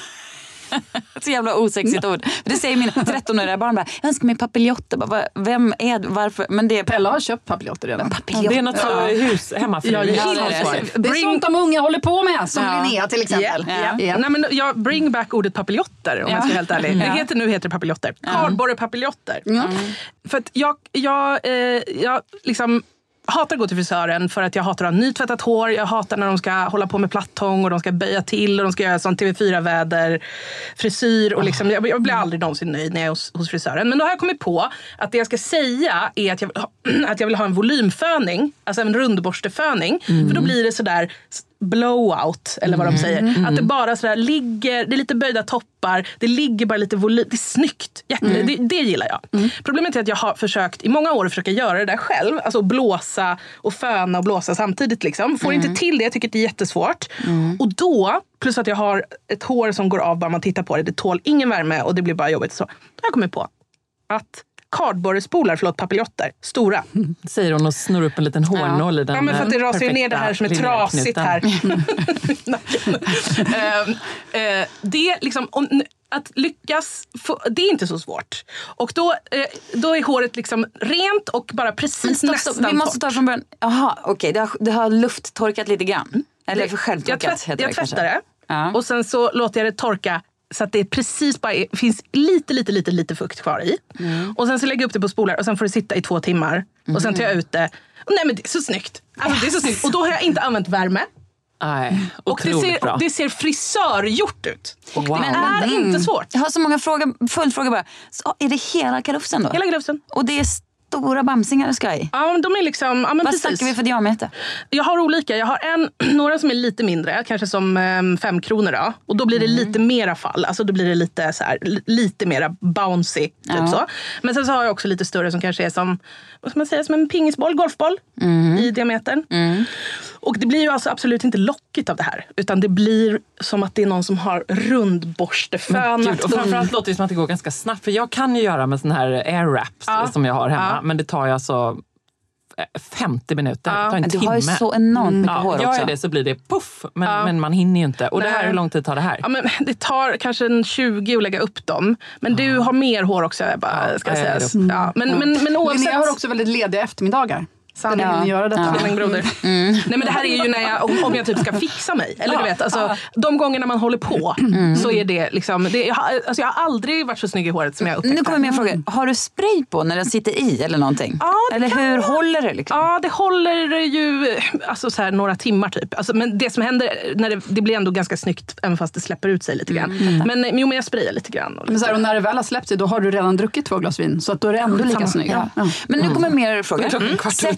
*laughs* Så jävla osexigt ord. Det säger mina 13-åriga barn bara, jag önskar mig papiljotter. Bara, "Va- Vem är du? Varför? Men det är... Pella har köpt papiljotter redan. Papiljotter. Det är något hus för Ja, dig. ja, det det. Det är sånt de unga håller på med, som Ja. Linnea till exempel. Ja. Ja. Nej, men jag bring back ordet papiljotter om Ja. jag ska vara helt ärlig. Det heter, nu heter det papiljotter. Kardborrepapiljotter. Mm. För att jag, jag, eh, jag liksom hatar att gå till frisören för att jag hatar att ha nytvättat hår. Jag hatar när de ska hålla på med plattång och de ska böja till och de ska göra sån TV4-väder frisyr. Och liksom, jag, jag blir aldrig någonsin nöjd när jag är hos, hos frisören. Men då har jag kommit på att det jag ska säga är att jag vill *clears throat* ha, att jag vill ha en volymföning. Alltså en rundborsteföning. För då blir det sådär blowout, eller vad de säger. Att det bara sådär ligger, det är lite böjda toppar, det ligger bara lite volym. Det är snyggt. Jätte, det, det gillar jag. Problemet är att jag har försökt i många år att försöka göra det där själv. Alltså blåsa och föna och blåsa samtidigt. Liksom. Får inte till det, jag tycker det är jättesvårt. Och då, plus att jag har ett hår som går av bara man tittar på det. Det tål ingen värme och det blir bara jobbigt. Så jag kommit på att kardborrespolar, förlåt papiljotter, stora. *laughs* Säger hon och snurrar upp en liten hårnål i den Ja, men för att det rasar ju ner det här som är trasigt här. *laughs* Ehm, eh, det liksom, om, att lyckas, få, det är inte så svårt. Och då, eh, då är håret liksom rent och bara precis Stopp, nästan. Vi måste ta torrt. från början. Jaha, okej. Det, har, det har lufttorkat lite grann. Eller för jag, självtorkat tvätt, heter jag det kanske. tvättar det Ja. och sen så låter jag det torka så att det precis bara är, finns lite, lite, lite, lite fukt kvar i. Mm. Och sen så lägger jag upp det på spolar och sen får det sitta i två timmar. Och sen tar jag ut det. Och nej men det är så snyggt. Alltså, det är så snyggt. Och då har jag inte använt värme. Nej, Och det ser, bra. det ser frisörgjort ut. Och Wow. det är Mm. inte svårt. Jag har så många frågor, följdfrågor bara. Så är det hela kalufsen då? Hela glufsen. Och det är stora bamsingar ska i? Ja, men de är liksom... Ja, men Vad precis. snackar vi för diameter? Jag har olika. Jag har en, *clears throat* några som är lite mindre, kanske som um, fem kronor. Då. Och då blir det Mm. lite mera fall. Alltså då blir det lite, så här, li- lite mera bouncy. Typ Ja. så. Men sen så har jag också lite större som kanske är som, vad ska man säga, som en pingisboll, golfboll Mm. i diametern. Och det blir ju alltså absolut inte lockigt av det här. Utan det blir som att det är någon som har rundborstefönat. och framförallt låter det som att det går ganska snabbt. För jag kan ju göra med sån här air wraps Ja. som jag har hemma. Ja. Men det tar ju alltså eh, 50 minuter. Det tar en Du timme. har ju så enormt mycket ja, hår också. Gör jag det så blir det puff. Men, men man hinner ju inte. Och det här, hur lång tid tar det här? Ja, men det tar kanske en 20 att lägga upp dem. Men du har mer hår också, Ebba. Ja, ska jag. Ja, men, men, men oavsett... Linnea har också väldigt lediga eftermiddagar. Sanning. Ska ni göra detta? Sanning, broder. *laughs* Mm. Nej, men det här är ju när jag, om, om jag typ ska fixa mig. Eller du vet, alltså, de gångerna man håller på *clears throat* Mm. så är det liksom... Det, jag, har, alltså, jag har aldrig varit så snygg i håret som jag upptäckte. Nu kommer min fråga. Har du spray på när den sitter i eller någonting? Ja, det eller hur vara. håller det? Liksom? Ja, det håller ju alltså, så här, några timmar typ. Alltså, men det som händer, när det, det blir ändå ganska snyggt även fast det släpper ut sig lite grann. Mm. Men, men, jo, men jag sprayar lite grann. Och Men lite. så här, och när det väl har släppt sig, då har du redan druckit två glas vin. Så att då är det ändå lika Samma. snygg. Ja. Ja. Men nu kommer mer frågor.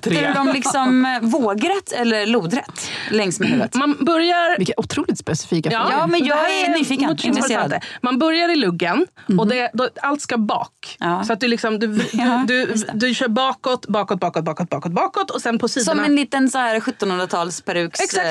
Sätter du dem liksom eh, vågrätt eller lodrätt längs med huvudet? Man börjar... Vilka otroligt specifika frågor. Ja, men jag är nyfiken, intresserad. Man börjar i luggen och det, då, allt ska bak. Ja. Så att du, liksom, du, du, Ja, du, du kör bakåt, bakåt, bakåt, bakåt, bakåt, bakåt och sen på sidorna. Som en liten så här 1700-tals peruks Exakt.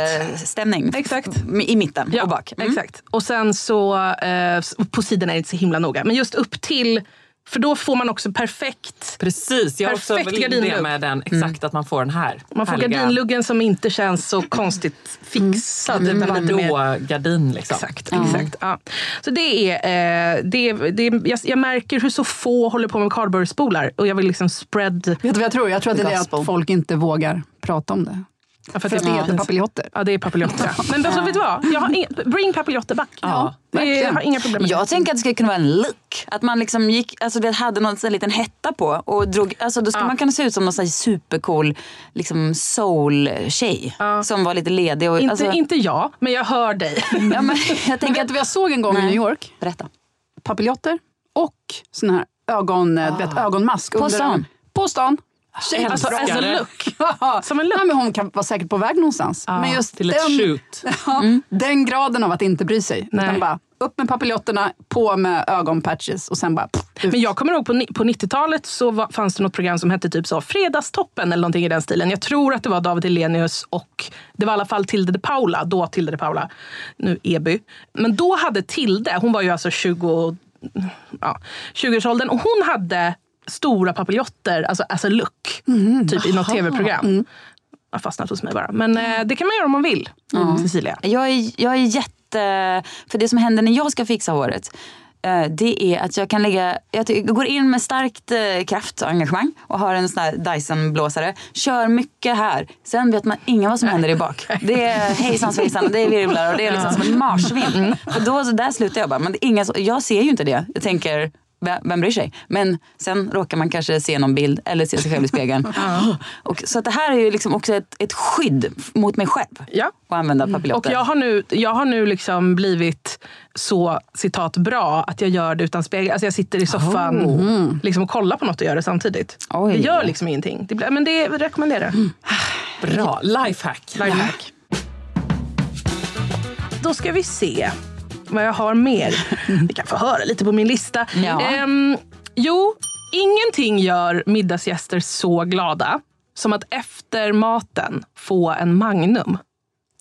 eh. Exakt. I mitten Ja, och bak. Mm. Exakt. Och sen så, eh, på sidorna är det inte så himla noga. Men just upp till, för då får man också perfekt Precis, jag har också Perfekt vill det gardinlugg. med den. Exakt, att man får den här. man får härliga gardinluggen som inte känns så konstigt fixad. Mm. Utan lite mer, Vadå-gardin liksom. Exakt. exakt ja. Så det är, eh, det det jag, jag märker hur så få håller på med cardboardspolar och jag vill liksom spread... Vet du vad jag tror? Jag tror att det är det att folk inte vågar prata om det. Ja, För att det heter papiljotter. Ja, det är papiljotter. *laughs* ja. Men alltså, vet du vad? Jag har ing- bring papiljotter back. Ja, det jag har inga problem med det. Jag tänker att det skulle kunna vara en look. Att man liksom gick, alltså det hade någon sån liten hetta på och drog, alltså då skulle man kunna se ut som någon supercool liksom soul-tjej. Som var lite ledig. Och, Inte, alltså, inte jag, men jag hör dig. *laughs* ja, men, jag tänker att, vad jag såg en gång i Nej. New York? berätta. Papiljotter och sån här ögon, du vet, ögonmask. På stan? På stan. Tjejen Alltså, as a look. *laughs* Som en look. Ja, men hon kan vara säkert på väg någonstans. men just Till ett den, shoot. *laughs* ja, den graden av att inte bry sig. Nej. Utan bara upp med papiljetterna, på med ögonpatches och sen bara pff. Men jag kommer ihåg på, på 90-talet så var, fanns det något program som hette typ så Fredagstoppen eller någonting i den stilen. Jag tror att det var David Hellenius och det var i alla fall Tilde de Paula, då Tilde de Paula, nu Eby. Men då hade Tilde, hon var ju alltså 20, ja, 20-årsåldern och hon hade stora papiljotter, alltså as a look, typ i något tv-program. Har fastnat hos mig bara. Men eh, det kan man göra om man vill, Cecilia. Jag är, jag är eh, för det som händer när jag ska fixa håret eh, det är att jag kan lägga, jag går in med starkt eh, kraft och engagemang och har en sån här Dyson-blåsare. Kör mycket här. Sen vet man inga vad som händer i bak. *laughs* Det är hejsan svejsan och det är virvlar och det är liksom som en marsvin. För då, så där slutar jag bara. Men det är inga, jag ser ju inte det. Jag tänker, vem, bryr sig? Men sen råkar man kanske se någon bild eller se sig själv i spegeln. *laughs* *gasps* Och, så att det här är ju liksom också ett, ett skydd mot mig själv. Ja. Och använda Och papiljotter. jag har nu, jag har nu liksom blivit så citat bra att jag gör det utan spegel. Alltså jag sitter i soffan Oh. liksom, och kollar på något och gör det samtidigt. Oj. Det gör liksom ingenting. Det, blir- men det rekommenderar. Mm. Bra. Lifehack. Lifehack. Då ska vi se vad jag har mer. Vi kan få höra lite på min lista. Ja. Ehm, jo, ingenting gör middagsgäster så glada som att efter maten få en Magnum.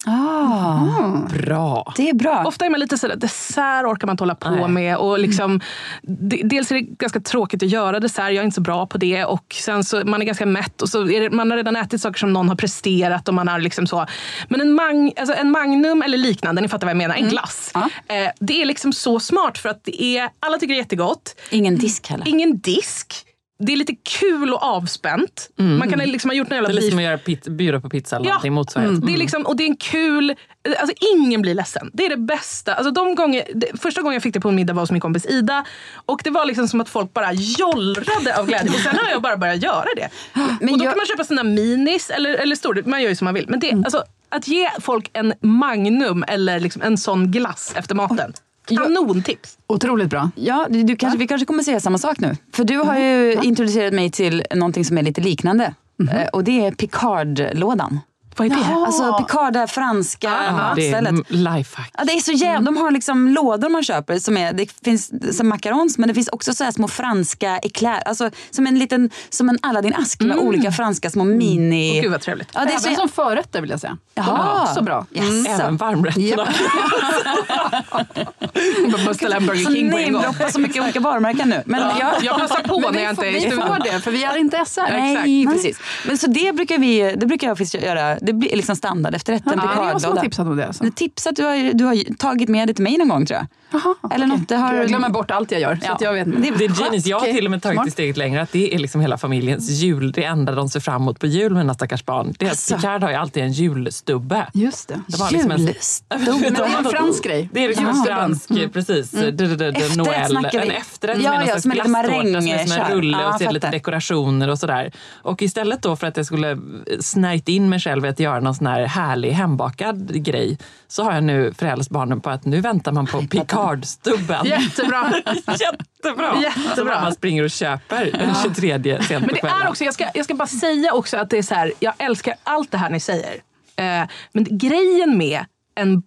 Ah, Bra. det är bra. Ofta är man lite sådär, dessert orkar man inte hålla på Nej. med. Och liksom, de- dels är det ganska tråkigt att göra dessert, jag är inte så bra på det. Och sen så man är ganska mätt och så är det, man har redan ätit saker som någon har presterat. Och man har liksom så. Men en, mag, alltså en Magnum eller liknande, ni fattar vad jag menar, en glass. Ja. Eh, det är liksom så smart för att det är, alla tycker det är jättegott. Ingen disk heller. Ingen disk. Det är lite kul och avspänt. Man kan liksom ha gjort en jävla Det är lite som att göra pit, bjuda på pizza eller Ja. någonting motsvarigt. det är liksom, och det är en kul... Alltså ingen blir ledsen. Det är det bästa. Alltså de gånger, det, första gången jag fick det på en middag var hos min kompis Ida. Och Det var liksom som att folk bara jollrade av glädje. Och sen har jag bara börjat göra det. Men och Då jag- kan man köpa sina minis eller, eller stor. Man gör ju som man vill. Men det, alltså, att ge folk en Magnum eller liksom en sån glass efter maten. Kanontips. Otroligt bra. Ja, du, du kanske, vi kanske kommer säga samma sak nu. För du har ju introducerat mig till någonting som är lite liknande. Eh, Och det är Picard-lådan. Vad är det? Alltså Picard, det här franska Ja, det är stället. lifehack. Ja, det är så jävla, De har liksom lådor man köper. Som är, det finns som macarons men det finns också så här små franska eclair. Alltså som en liten som en Aladdin-ask med olika franska små mini... Åh, gud vad trevligt. Ja, det är Även så, som förrätter vill jag säga. De Jaha. är också bra. Yes. Även varmrätterna. Man *laughs* måste ställa en Burger King på en gång. så mycket olika varumärken nu. Men jag, Jag passar på Men när vi jag inte är i vi studion. får det, för vi är inte SR. Nej, precis. Men så det brukar, vi, det brukar jag faktiskt göra. Det blir liksom standard efter rätten. Ja, det är jag Picardlåda. tipsat om det. Alltså. Du tipsat, du har, du har tagit med det till mig någon gång tror jag. Jaha, Eller okej. något, det har- Jag glömmer bort allt jag gör. Så Ja. att jag vet inte. Det är Det är genius. Jag har till och med tagit det steget längre att det är liksom hela familjens jul. Det enda de ser fram emot på jul med mina stackars barn. Det är att Alltså. Picard har ju alltid en julstubbe. Just det. Det var liksom en- Julstubbe. *laughs* Men det är en fransk grej. Det är liksom en fransk, precis, d- d- Efterrätt Noel. snackar vi. En efterrätt Ja, med någon ja, slags som lite glasstårta som är som en rulle och så lite dekorationer och sådär. Och istället då för att jag skulle snärjt in mig själv att göra någon sån här härlig hembakad grej så har jag nu frälst barnen på att nu väntar man på Picard-stubben. *laughs* *laughs* Jättebra. Jättebra! Jättebra. Som mamma springer och köper den 23 sent Men det är också, jag ska, jag ska bara säga också att det är så här, jag älskar allt det här ni säger. Eh, men grejen med en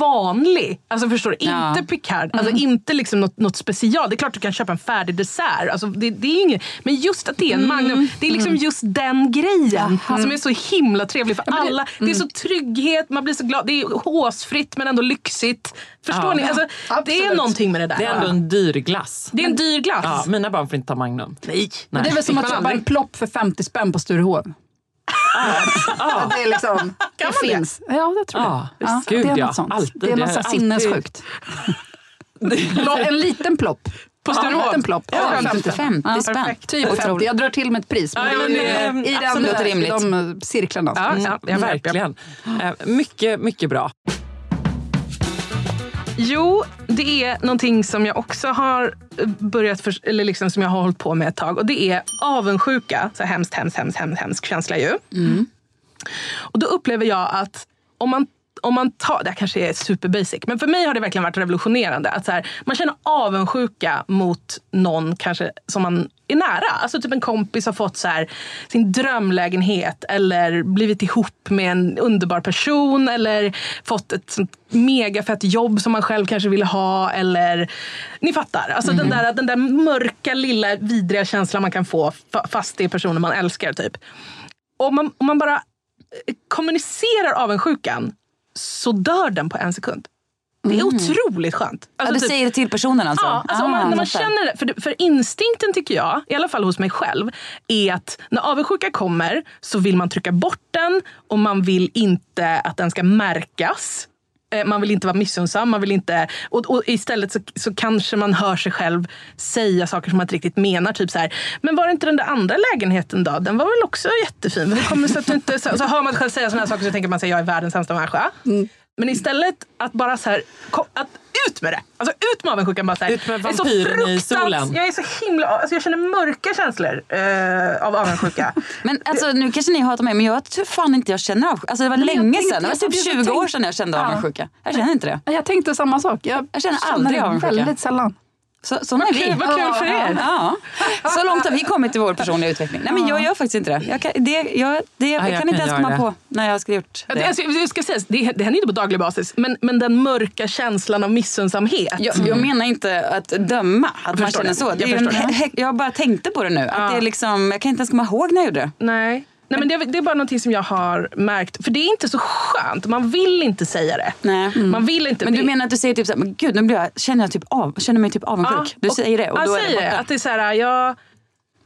vanlig, alltså förstår du, Ja. inte Picard, alltså inte liksom något, något special. Det är klart du kan köpa en färdig dessert, alltså det, det är inget, men just att det är en Magnum, det är liksom just den grejen som är så himla trevlig för alla. Det är så trygghet, man blir så glad, det är håsfritt men ändå lyxigt. Förstår Ja. ni? Alltså, det är någonting med det där. Det är ändå en dyr glass. Det är en dyr glass. Ja, mina barn får inte ta Magnum. Nej. Men det är väl som att köpa en plopp för 50 spänn på Sturehov. Ja, det är liksom, det man det? finns. Ja, det tror jag. Ja, gud, det är ja. något sånt. Alltid. Det är Det något alltid- sinnessjukt. en liten plopp. På En Sturehov? liten plopp. Ja, Ja, 50, 50 spänn. perfekt. Typ 50. Jag drar till med ett pris. Men Ja, det men det är ju i den, absolut i rimligt. de eh, cirklarna. Ja, Mm. ja, Ja, vet. verkligen. Eh, Mycket, mycket bra. Jo, det är någonting som jag också har börjat, för, eller liksom som jag har hållit på med ett tag. Och det är avundsjuka. Så hemskt, hemskt, hemskt, hemskt, hemskt känsla ju. Och då upplever jag att om man om man tar, det här kanske är super basic, men för mig har det verkligen varit revolutionerande. Att så här, man känner avundsjuka mot någon kanske som man är nära. Alltså typ en kompis har fått så här, sin drömlägenhet eller blivit ihop med en underbar person eller fått ett sånt megafett jobb som man själv kanske ville ha. Eller, ni fattar, alltså den, där, den där mörka lilla vidriga känslan man kan få fa- fast det är personer man älskar. typ. Om man, om man bara eh, kommunicerar avundsjukan så dör den på en sekund. Det är otroligt skönt. Ja, Alltså du typ- säger det till personen alltså? Ja, alltså Ah, man, när man känner det. För, för instinkten tycker jag, i alla fall hos mig själv, är att när avundsjuka kommer så vill man trycka bort den och man vill inte att den ska märkas. Eh, Man vill inte vara missunnsam. Man vill inte, och, och istället så, så kanske man hör sig själv säga saker som man inte riktigt menar. Typ så här, men var det inte den där andra lägenheten då? Den var väl också jättefin? Kommer sig att du inte... Så, så hör man sig själv säga sådana här saker så tänker man sig jag är världens sämsta människa. Men istället att bara så här, att ut med det. Alltså ut med avundsjukan. Bara så här. Ut med Jag är så vampyren i solen. Jag är så himla... Alltså jag känner mörka känslor eh, av avundsjuka. *laughs* Men alltså, nu kanske ni hatar mig, men jag tror fan inte jag känner avundsjuka. Alltså, det var Men länge sedan. Det var typ tänkte- 20 år sedan jag kände Ja. avundsjuka. Jag känner inte det. Jag tänkte samma sak. Jag, Jag känner aldrig avundsjuka. väldigt sällan. Så, såna är vi. kul- vad kul för er. Ja. Så långt har vi kommit i vår personliga utveckling. Nej, men jag gör faktiskt inte det. Jag kan, det, jag, det, jag jag kan inte ens komma det. på när jag skulle gjort det. Alltså, det, ska sägas, det, det händer inte på daglig basis, men, men den mörka känslan av missunnsamhet. Jag, jag menar inte att döma, att man känner så. Det är Jag en, jag bara tänkte på det nu. Att det är liksom, jag kan inte ens komma ihåg när jag gjorde det. Nej. Nej, men det, det är bara någonting som jag har märkt. För det är inte så skönt. Man vill inte säga det. Nej. Man vill inte. Men du det- menar att du säger typ så här, men gud nu blir jag, känner jag typ av, känner mig typ avundsjuk. du och- säger det och ja, då jag är det säger borta. Att det är så här, jag,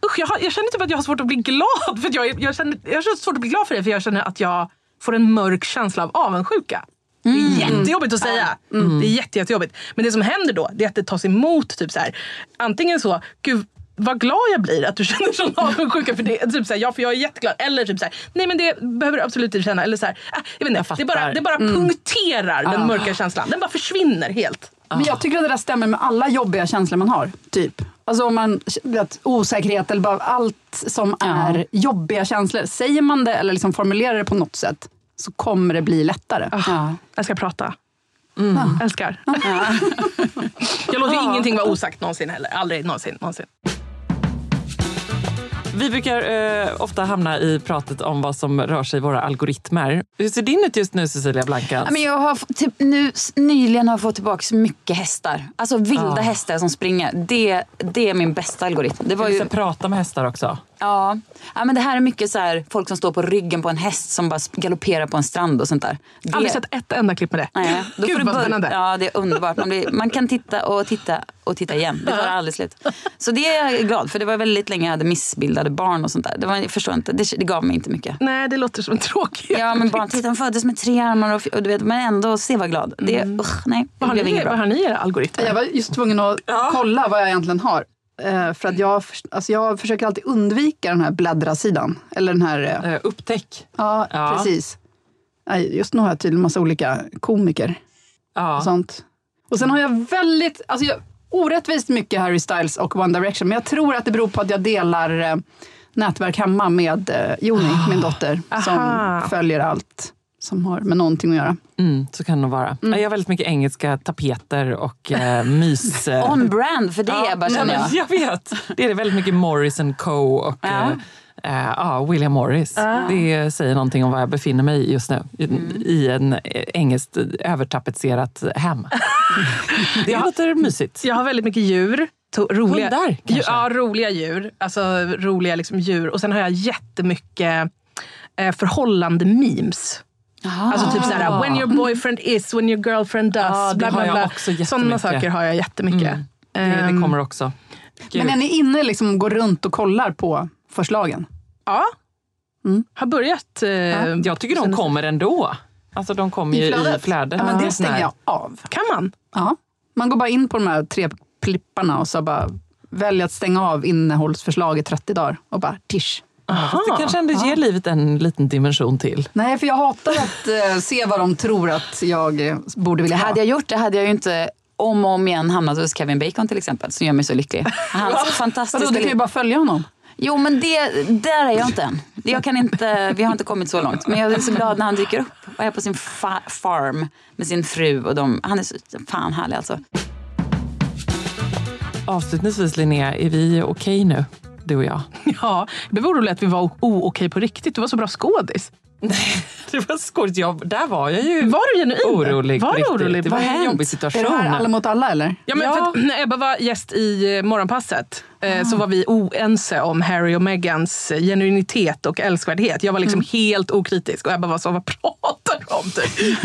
usch, jag, har, jag känner typ att jag har svårt att bli glad. *laughs* För jag, jag, känner, jag har svårt att bli glad för det för jag känner att jag får en mörk känsla av avundsjuka. Det Mm. är jättejobbigt att säga. Det är jätte, jättejobbigt. Men det som händer då det är att det tas emot. Typ så här. Antingen så, gud vad glad jag blir att du *laughs* känner sån avundsjuka för det. Typ så här, ja, för jag är jätteglad. Eller typ så här, nej men det behöver du absolut inte känna. Eller så här, äh, jag vet inte, det bara, det bara punkterar den mörka känslan. Den bara försvinner helt. Men jag tycker att det där stämmer med alla jobbiga känslor man har. Typ. Alltså om man vet, osäkerhet eller bara allt som är jobbiga känslor. Säger man det eller liksom formulerar det på något sätt så kommer det bli lättare. Ja. Jag ska prata. Mm. Älskar. *laughs* jag låter ingenting vara osagt någonsin heller. Aldrig någonsin. någonsin. Vi brukar eh, ofta hamna i pratet om vad som rör sig i våra algoritmer. Hur ser din ut just nu, Cecilia Blanka? Men jag har typ, nu, nyligen har jag fått tillbaka mycket hästar. Alltså vilda Ah. hästar som springer. Det, det är min bästa algoritm. Det var Vi ju, ska prata med hästar också. Ja. ja, men det här är mycket så här, folk som står på ryggen på en häst som bara galopperar på en strand och sånt där. Det, Aldrig sett ett enda klipp med det. Nej, då får Gud du vad spännande. Ja, det är underbart. Man, blir, man kan titta och titta och titta igen. Det tar aldrig slut. Så det är jag glad för. Det var väldigt länge jag hade missbildade barn och sånt där. Det var, jag förstår inte, det, det gav mig inte mycket. Nej, det låter som en tråkig Ja, men barn, titta, de föddes med tre armar och, och du vet, men ändå se vad glad. Det, usch, nej, det Vad har, ni, vad har ni era algoritmer? Jag var just tvungen att kolla vad jag egentligen har. Eh, för att jag, förs- alltså jag försöker alltid undvika den här bläddra-sidan. Eller den här... Eh, upptäck. Ja, Ja. precis. Just nu har jag tydligen massa olika komiker Ja. och sånt. Och sen har jag väldigt, alltså jag, orättvist mycket Harry Styles och One Direction. Men jag tror att det beror på att jag delar nätverk hemma med eh, Joni, min dotter. Som Aha. följer allt som har med någonting att göra. Mm, så kan det nog vara. Jag har väldigt mycket engelska tapeter och eh, *laughs* mys... eh, On brand för det Ja, bara nej, jag. *laughs* jag vet. Det är väldigt mycket Morris Co och Ja. eh, eh, ja, William Morris. Det säger någonting om var jag befinner mig just nu. I, i en eh, engelskt övertapetserat hem. *laughs* det låter mysigt. Jag har väldigt mycket djur. Roliga, Hundar, kanske? Ja, roliga djur. Alltså roliga liksom, djur. Och sen har jag jättemycket eh, förhållande memes. Alltså typ såhär, when your boyfriend is, when your girlfriend does. Ja, det bla, bla, bla. Sådana saker har jag jättemycket. Mm. Det, det Ehm, kommer också. Gud. Men är ni inne liksom och går runt och kollar på förslagen? Ja. Mm. Har börjat. Eh, Jag tycker de kommer ändå. Alltså de kommer ju i flödet. Ja, men det Ja. stänger jag av. Kan man? Ja. Man går bara in på de här tre plipparna och så bara väljer att stänga av innehållsförslag i 30 dagar och bara tisch. Ja, fast det kanske ändå ger livet en liten dimension till. Nej, för jag hatar att eh, se vad de tror att jag eh, borde vilja ha. Hade jag gjort det hade jag ju inte om och om igen hamnat hos Kevin Bacon till exempel, som gör mig så lycklig. Hans Vadå, fantastiska du kan ju bara följa honom. Jo, men det, där är jag inte än. Jag kan inte, vi har inte kommit så långt. Men jag är så glad när han dyker upp och är på sin fa- farm med sin fru. Och de, han är så fan härlig alltså. Avslutningsvis Linnea, är vi okej nu? Du och jag? Ja, jag blev orolig att vi var o- okej på riktigt. Du var så bra skådis. *laughs* Det var skojigt. Jag, där var jag ju Var du genuin? orolig Var du orolig? Det var Vad en jobbig Är situation. det här Alla mot alla eller? Ja, men Ja. För att, *clears throat* när Ebba var gäst i eh, Morgonpasset eh, så var vi oense om Harry och Megans eh, genuinitet och älskvärdhet. Jag var liksom helt okritisk och Ebba var så, vad pratar du om? Typ.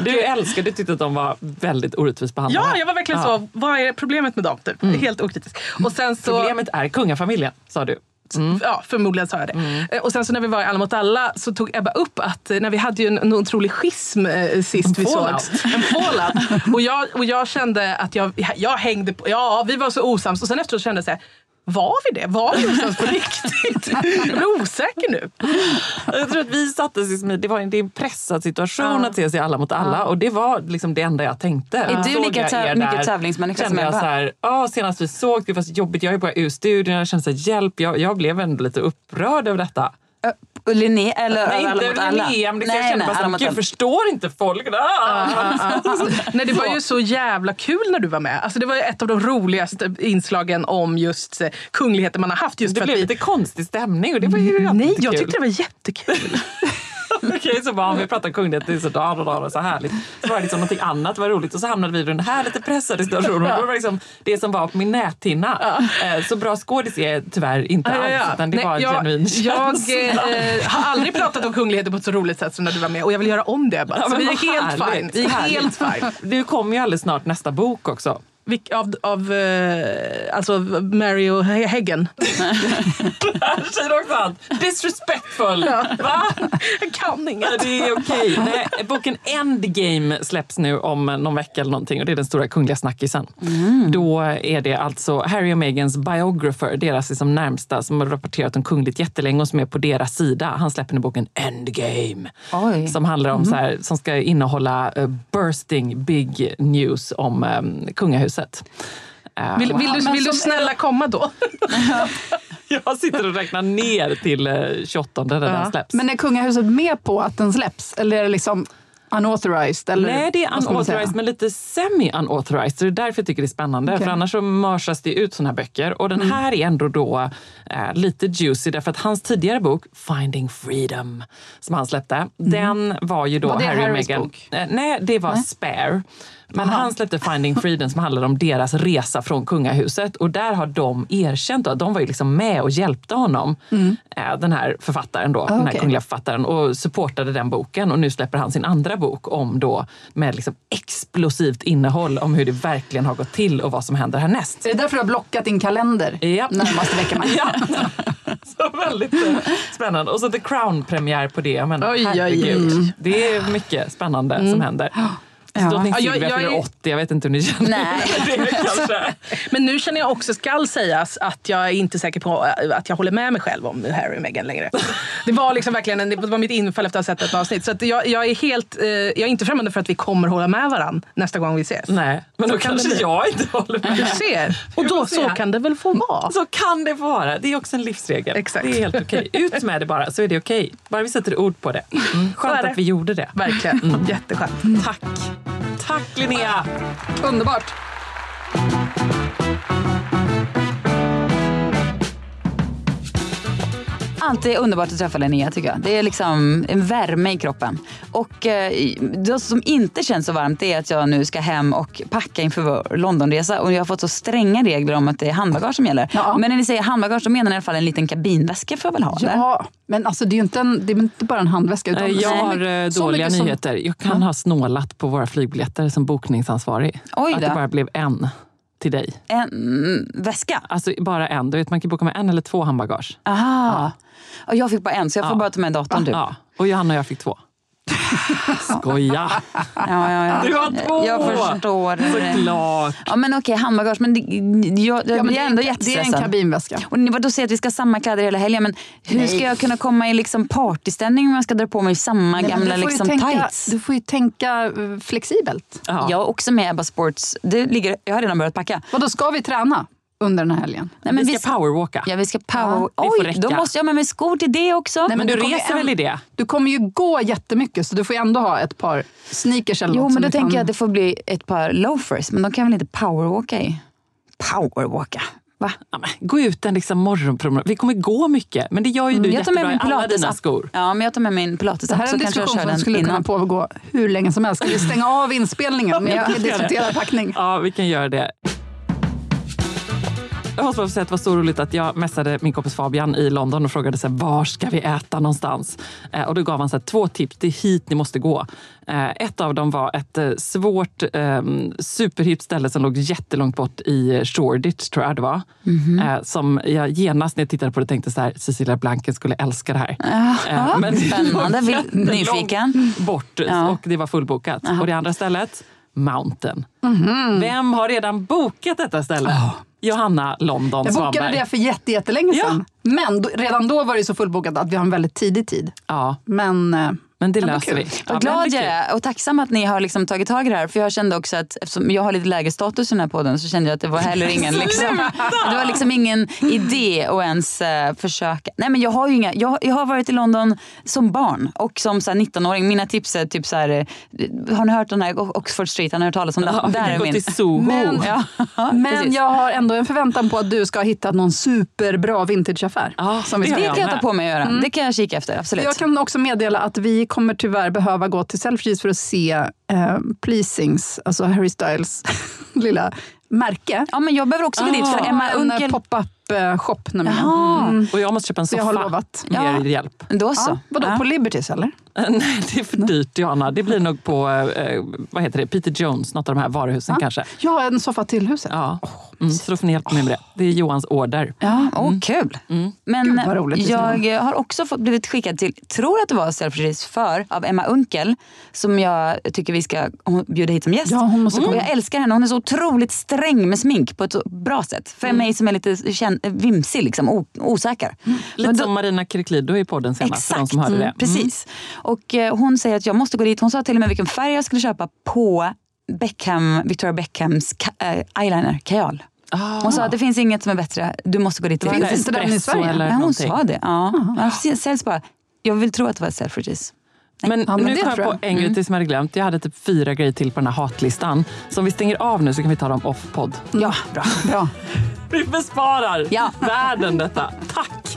*laughs* Du älskade, du tyckte att de var väldigt orättvist behandlade. ja, jag var verkligen Ja. så, vad är problemet med dem? Typ. Helt okritisk. Och sen så, Problemet är kungafamiljen, sa du. Ja, förmodligen sa jag det. Eh, Och sen så när vi var i Alla mot alla så tog Ebba upp att eh, när vi hade ju en, en otrolig schism eh, sist vi fallout. sågs. *laughs* En fallout. och, jag, och jag kände att jag, jag hängde på, ja vi var så osams och sen efteråt kände jag så här, var vi det? Var vi osams på *laughs* riktigt? Jag blir osäker nu. Jag tror att vi sattes i smidigt. Det var en, det är en pressad situation att se sig alla mot alla. Och det var liksom det enda jag tänkte. Är du Såg lika jag tä- er mycket tävlingsmänniska som jag så här, ja, senast vi såg, det var så jobbigt. Jag är bara ur studion. Jag kände så här, hjälp. Jag, jag blev ändå lite upprörd över detta. Och Linné, eller Nej, alla inte mot alla? Linnea, men det, Nej, nej, alla mot gud, alla. förstår inte folk? Ah! *laughs* Nej, det var ju så jävla kul när du var med. Alltså, det var ett av de roligaste inslagen om just eh, kungligheter man har haft. Just Det för blev att vi... lite konstig stämning och det var ju Nej, jag tyckte det var jättekul. *laughs* *laughs* Okej, så bara om vi pratar kunglighet, det är så dag och och så härligt. Så var det liksom någonting annat var roligt och så hamnade vi i den här lite pressade situationen. Och då var det liksom det som var på min näthinna. Eh, Så bra skådis är tyvärr inte Ja, ja, ja. alls, utan det Nej, var en jag, genuin Jag eh, har aldrig pratat om kungligheter på ett så roligt sätt som när du var med och jag vill göra om det Ebba. Ja, Så vi är helt härligt. fine. Vi är helt fine. Nu kommer ju alldeles snart nästa bok också. Vilk, av av eh, alltså Mary och He- Heggen. Säger också allt. Disrespectful! Va? Jag kan inget. Ja, Det är okej. Nej, Boken Endgame släpps nu om någon vecka eller någonting och det är den stora kungliga snackisen. Då är det alltså Harry och Meghans biographer, deras liksom närmsta, som har rapporterat om kungligt jättelänge och som är på deras sida. Han släpper nu boken Endgame. Oj. Som handlar om så här, som ska innehålla eh, bursting big news om um, kungahuset. Eh, Vill, vill, du, vill du snälla komma då? *laughs* Jag sitter och räknar ner till eh, 28 där den släpps. Men är kungahuset med på att den släpps? Eller är det liksom unauthorized? Eller Nej, det är unauthorized men lite semi-unauthorized. Så det är därför jag tycker det är spännande. Okej. För annars så mörsas det ut såna här böcker. Och den Mm. här är ändå då eh, lite juicy därför att hans tidigare bok Finding Freedom som han släppte, den var ju då Mm. Var det Harry och Harrys Meghan. bok? Eh, nej, det var Spare. Men han släppte Finding Freedom som handlade om deras resa från kungahuset. Och där har de erkänt att de var ju liksom med och hjälpte honom, eh, den här författaren då, den här Mm. kungliga författaren, och supportade den boken. Och nu släpper han sin andra bok om då med liksom explosivt innehåll om hur det verkligen har gått till och vad som händer härnäst. Är det därför du har blockat din kalender Ja. närmaste veckorna? *laughs* Ja. Så väldigt eh, spännande. Och så The Crown-premiär på det. Men, Oj, oj, oj. herregud. Det är mycket spännande som händer. Ja. Drottning Ja, jag- Silvia jag är- 80, jag vet inte hur ni känner. Nej. *laughs* Men nu känner jag också, skall sägas, att jag är inte säker på eh, att jag håller med mig själv om Harry och Meghan längre. Det var liksom verkligen en, det var mitt infall efter att ha sett ett avsnitt. Så att jag, jag är helt, eh, jag är inte främmande för att vi kommer hålla med varandra nästa gång vi ses. Nej, men då kan det kanske jag inte håller Du med. ser. *laughs* Och då, så kan det väl få vara. Så kan det få vara. Det är också en livsregel. Exakt. Det är helt okej. Ut med det bara, så är det okej. Bara vi sätter ord på det. Mm. Skönt det. att vi gjorde det. Verkligen. Jätteskönt. Tack. Tack Linnea! Underbart! Alltid underbart att träffa Linnea tycker jag. Det är liksom en värme i kroppen. Och eh, det som inte känns så varmt är att jag nu ska hem och packa inför vår Londonresa. Och jag har fått så stränga regler om att det är handbagage som gäller. Ja. Men när ni säger handbagage då menar ni i alla fall en liten kabinväska får jag väl ha? Ja, men alltså det är ju inte, en, det är inte bara en handväska. Utan Eh, Jag så har eh, så dåliga som- nyheter. Jag kan ha snålat på våra flygbiljetter som bokningsansvarig. Oj Att då. det bara blev en till dig. En väska? Alltså bara en. Du vet, man kan boka med en eller två handbagage. Aha. Och jag fick bara en så jag får Ja. bara ta med datorn typ. Ja. Och Johanna och jag fick två. *laughs* Skoja! Ja, ja, ja. Du har två! Jag förstår. Såklart! Ja men okej, handbagage. Men det, jag, jag Ja, men är ändå en, det är en jättestressad. kabinväska. Och vadå säger att vi ska ha samma kläder hela helgen. Men hur Nej. ska jag kunna komma i liksom partyställning om jag ska dra på mig samma Nej, gamla liksom tänka, tights? Du får ju tänka eh, flexibelt. Ja. Jag är också med Ebba Sports. Det ligger, jag har redan börjat packa. Vadå, ska vi träna under den här helgen? Nej, men vi ska powerwalka. Ja, vi ska power... Ja, Oj, då måste jag ha med mig skor till det också. Nej, Men du du reser väl i det? Du kommer ju gå jättemycket så du får ju ändå ha ett par sneakers eller Jo, något men då tänker kan- jag att det får bli ett par loafers. Men de kan väl inte powerwalka i? Powerwalka? Va? Ja, men, gå ut en liksom morgonpromenad. Vi kommer gå mycket, men det gör ju du Mm, jag tar med min i alla dina pilates skor. Ja, men jag tar med min pilates Det här är så en kanske jag diskussion som skulle kunna innan. pågå hur länge som helst. Ska vi stänga av inspelningen *laughs* när vi diskuterar packning? Ja, vi kan göra det. Jag måste bara säga att det var så roligt att jag messade min kompis Fabian i London och frågade så här, var ska vi äta någonstans? Eh, och då gav han så här, två tips. Det är hit ni måste gå. Eh, ett av dem var ett eh, svårt eh, superhippt ställe som låg jättelångt bort i Shoreditch, tror jag det var. Mhm. Eh, som jag genast när jag tittade på det tänkte så här, Cecilia Blanken skulle älska det här. Jaha, Eh, det *laughs* spännande. nyfiken. Bort Ja. och det var fullbokat. Och det andra stället, Mountain. Mhm. Vem har redan bokat detta ställe? Johanna London Jag bokade Svanberg. det för jätte, jättelänge Ja. sedan. Men då, redan då var det så fullbokat att vi har en väldigt tidig tid. Ja. Men, eh, Men det löser vi. Vad glad jag är och tacksam att ni har liksom tagit tag i det här. För jag kände också att eftersom jag har lite lägre status i den här podden så kände jag att det var heller *laughs* ingen, liksom, det var liksom ingen idé att ens eh, försöka. Nej men jag har inga, jag, jag har varit i London som barn och som så här, 19-åring. Mina tips är typ så här, eh, har ni hört den här Oxford Street? Har ni hört talas om den? Ja, Där är min. till Soho. Men- *laughs* Ja, Men jag har ändå en förväntan på att du ska ha hittat någon superbra vintageaffär. Ja, som vi ska det kan jag ta på mig att göra. Det kan jag kika efter, absolut. Jag kan också meddela att vi kommer tyvärr behöva gå till Selfridges för att se eh, Pleasings, alltså Harry Styles *laughs* lilla märke. Ja, men jag behöver också gå dit för Ah, Emma en Unkel... eh, pop-up eh, shop nämligen. Mm. Och jag måste köpa en Så jag har soffa lovat. med Ja. er hjälp. Då så. Ja, vadå, Ja. på Libertys eller? *laughs* Nej, det är för dyrt Johanna. Det blir nog på eh, vad heter det? Peter Jones, något av de här varuhusen kanske. Jag har en soffa till huset. Ja. Mm, så då får ni hjälpa mig med det. Det är Johans order. Ja, åh, kul. Men Gud, vad roligt jag har också fått, blivit skickad till, tror att det var Selfridges för, av Emma Unkel. Som jag tycker vi ska bjuda hit som gäst. Ja, hon måste Och komma. jag älskar henne. Hon är så otroligt sträng med smink på ett så bra sätt. För mig som är lite kän- vimsig, liksom, osäker. Lite Men då- som Marina Kiriklido i podden senast. För de som hörde det. Mm. Precis. Och eh, hon säger att jag måste gå dit. Hon sa till och med vilken färg jag skulle köpa på Beckham, Victoria Beckhams eh, eyeliner, kajal. Hon sa att det finns inget som är bättre. Du måste gå dit. Var Finns det inte den i Sverige? eller hon någonting? sa det. Ja. Ja, säljs bara. Jag vill tro att det var Selfridges. Men, Ja, men nu det kom jag på en Mm. grej till som jag hade glömt. Jag hade typ fyra grejer till på den här hatlistan. Så om vi stänger av nu så kan vi ta dem off-podd. Ja, bra. Bra. *laughs* Vi besparar Ja. världen detta. Tack!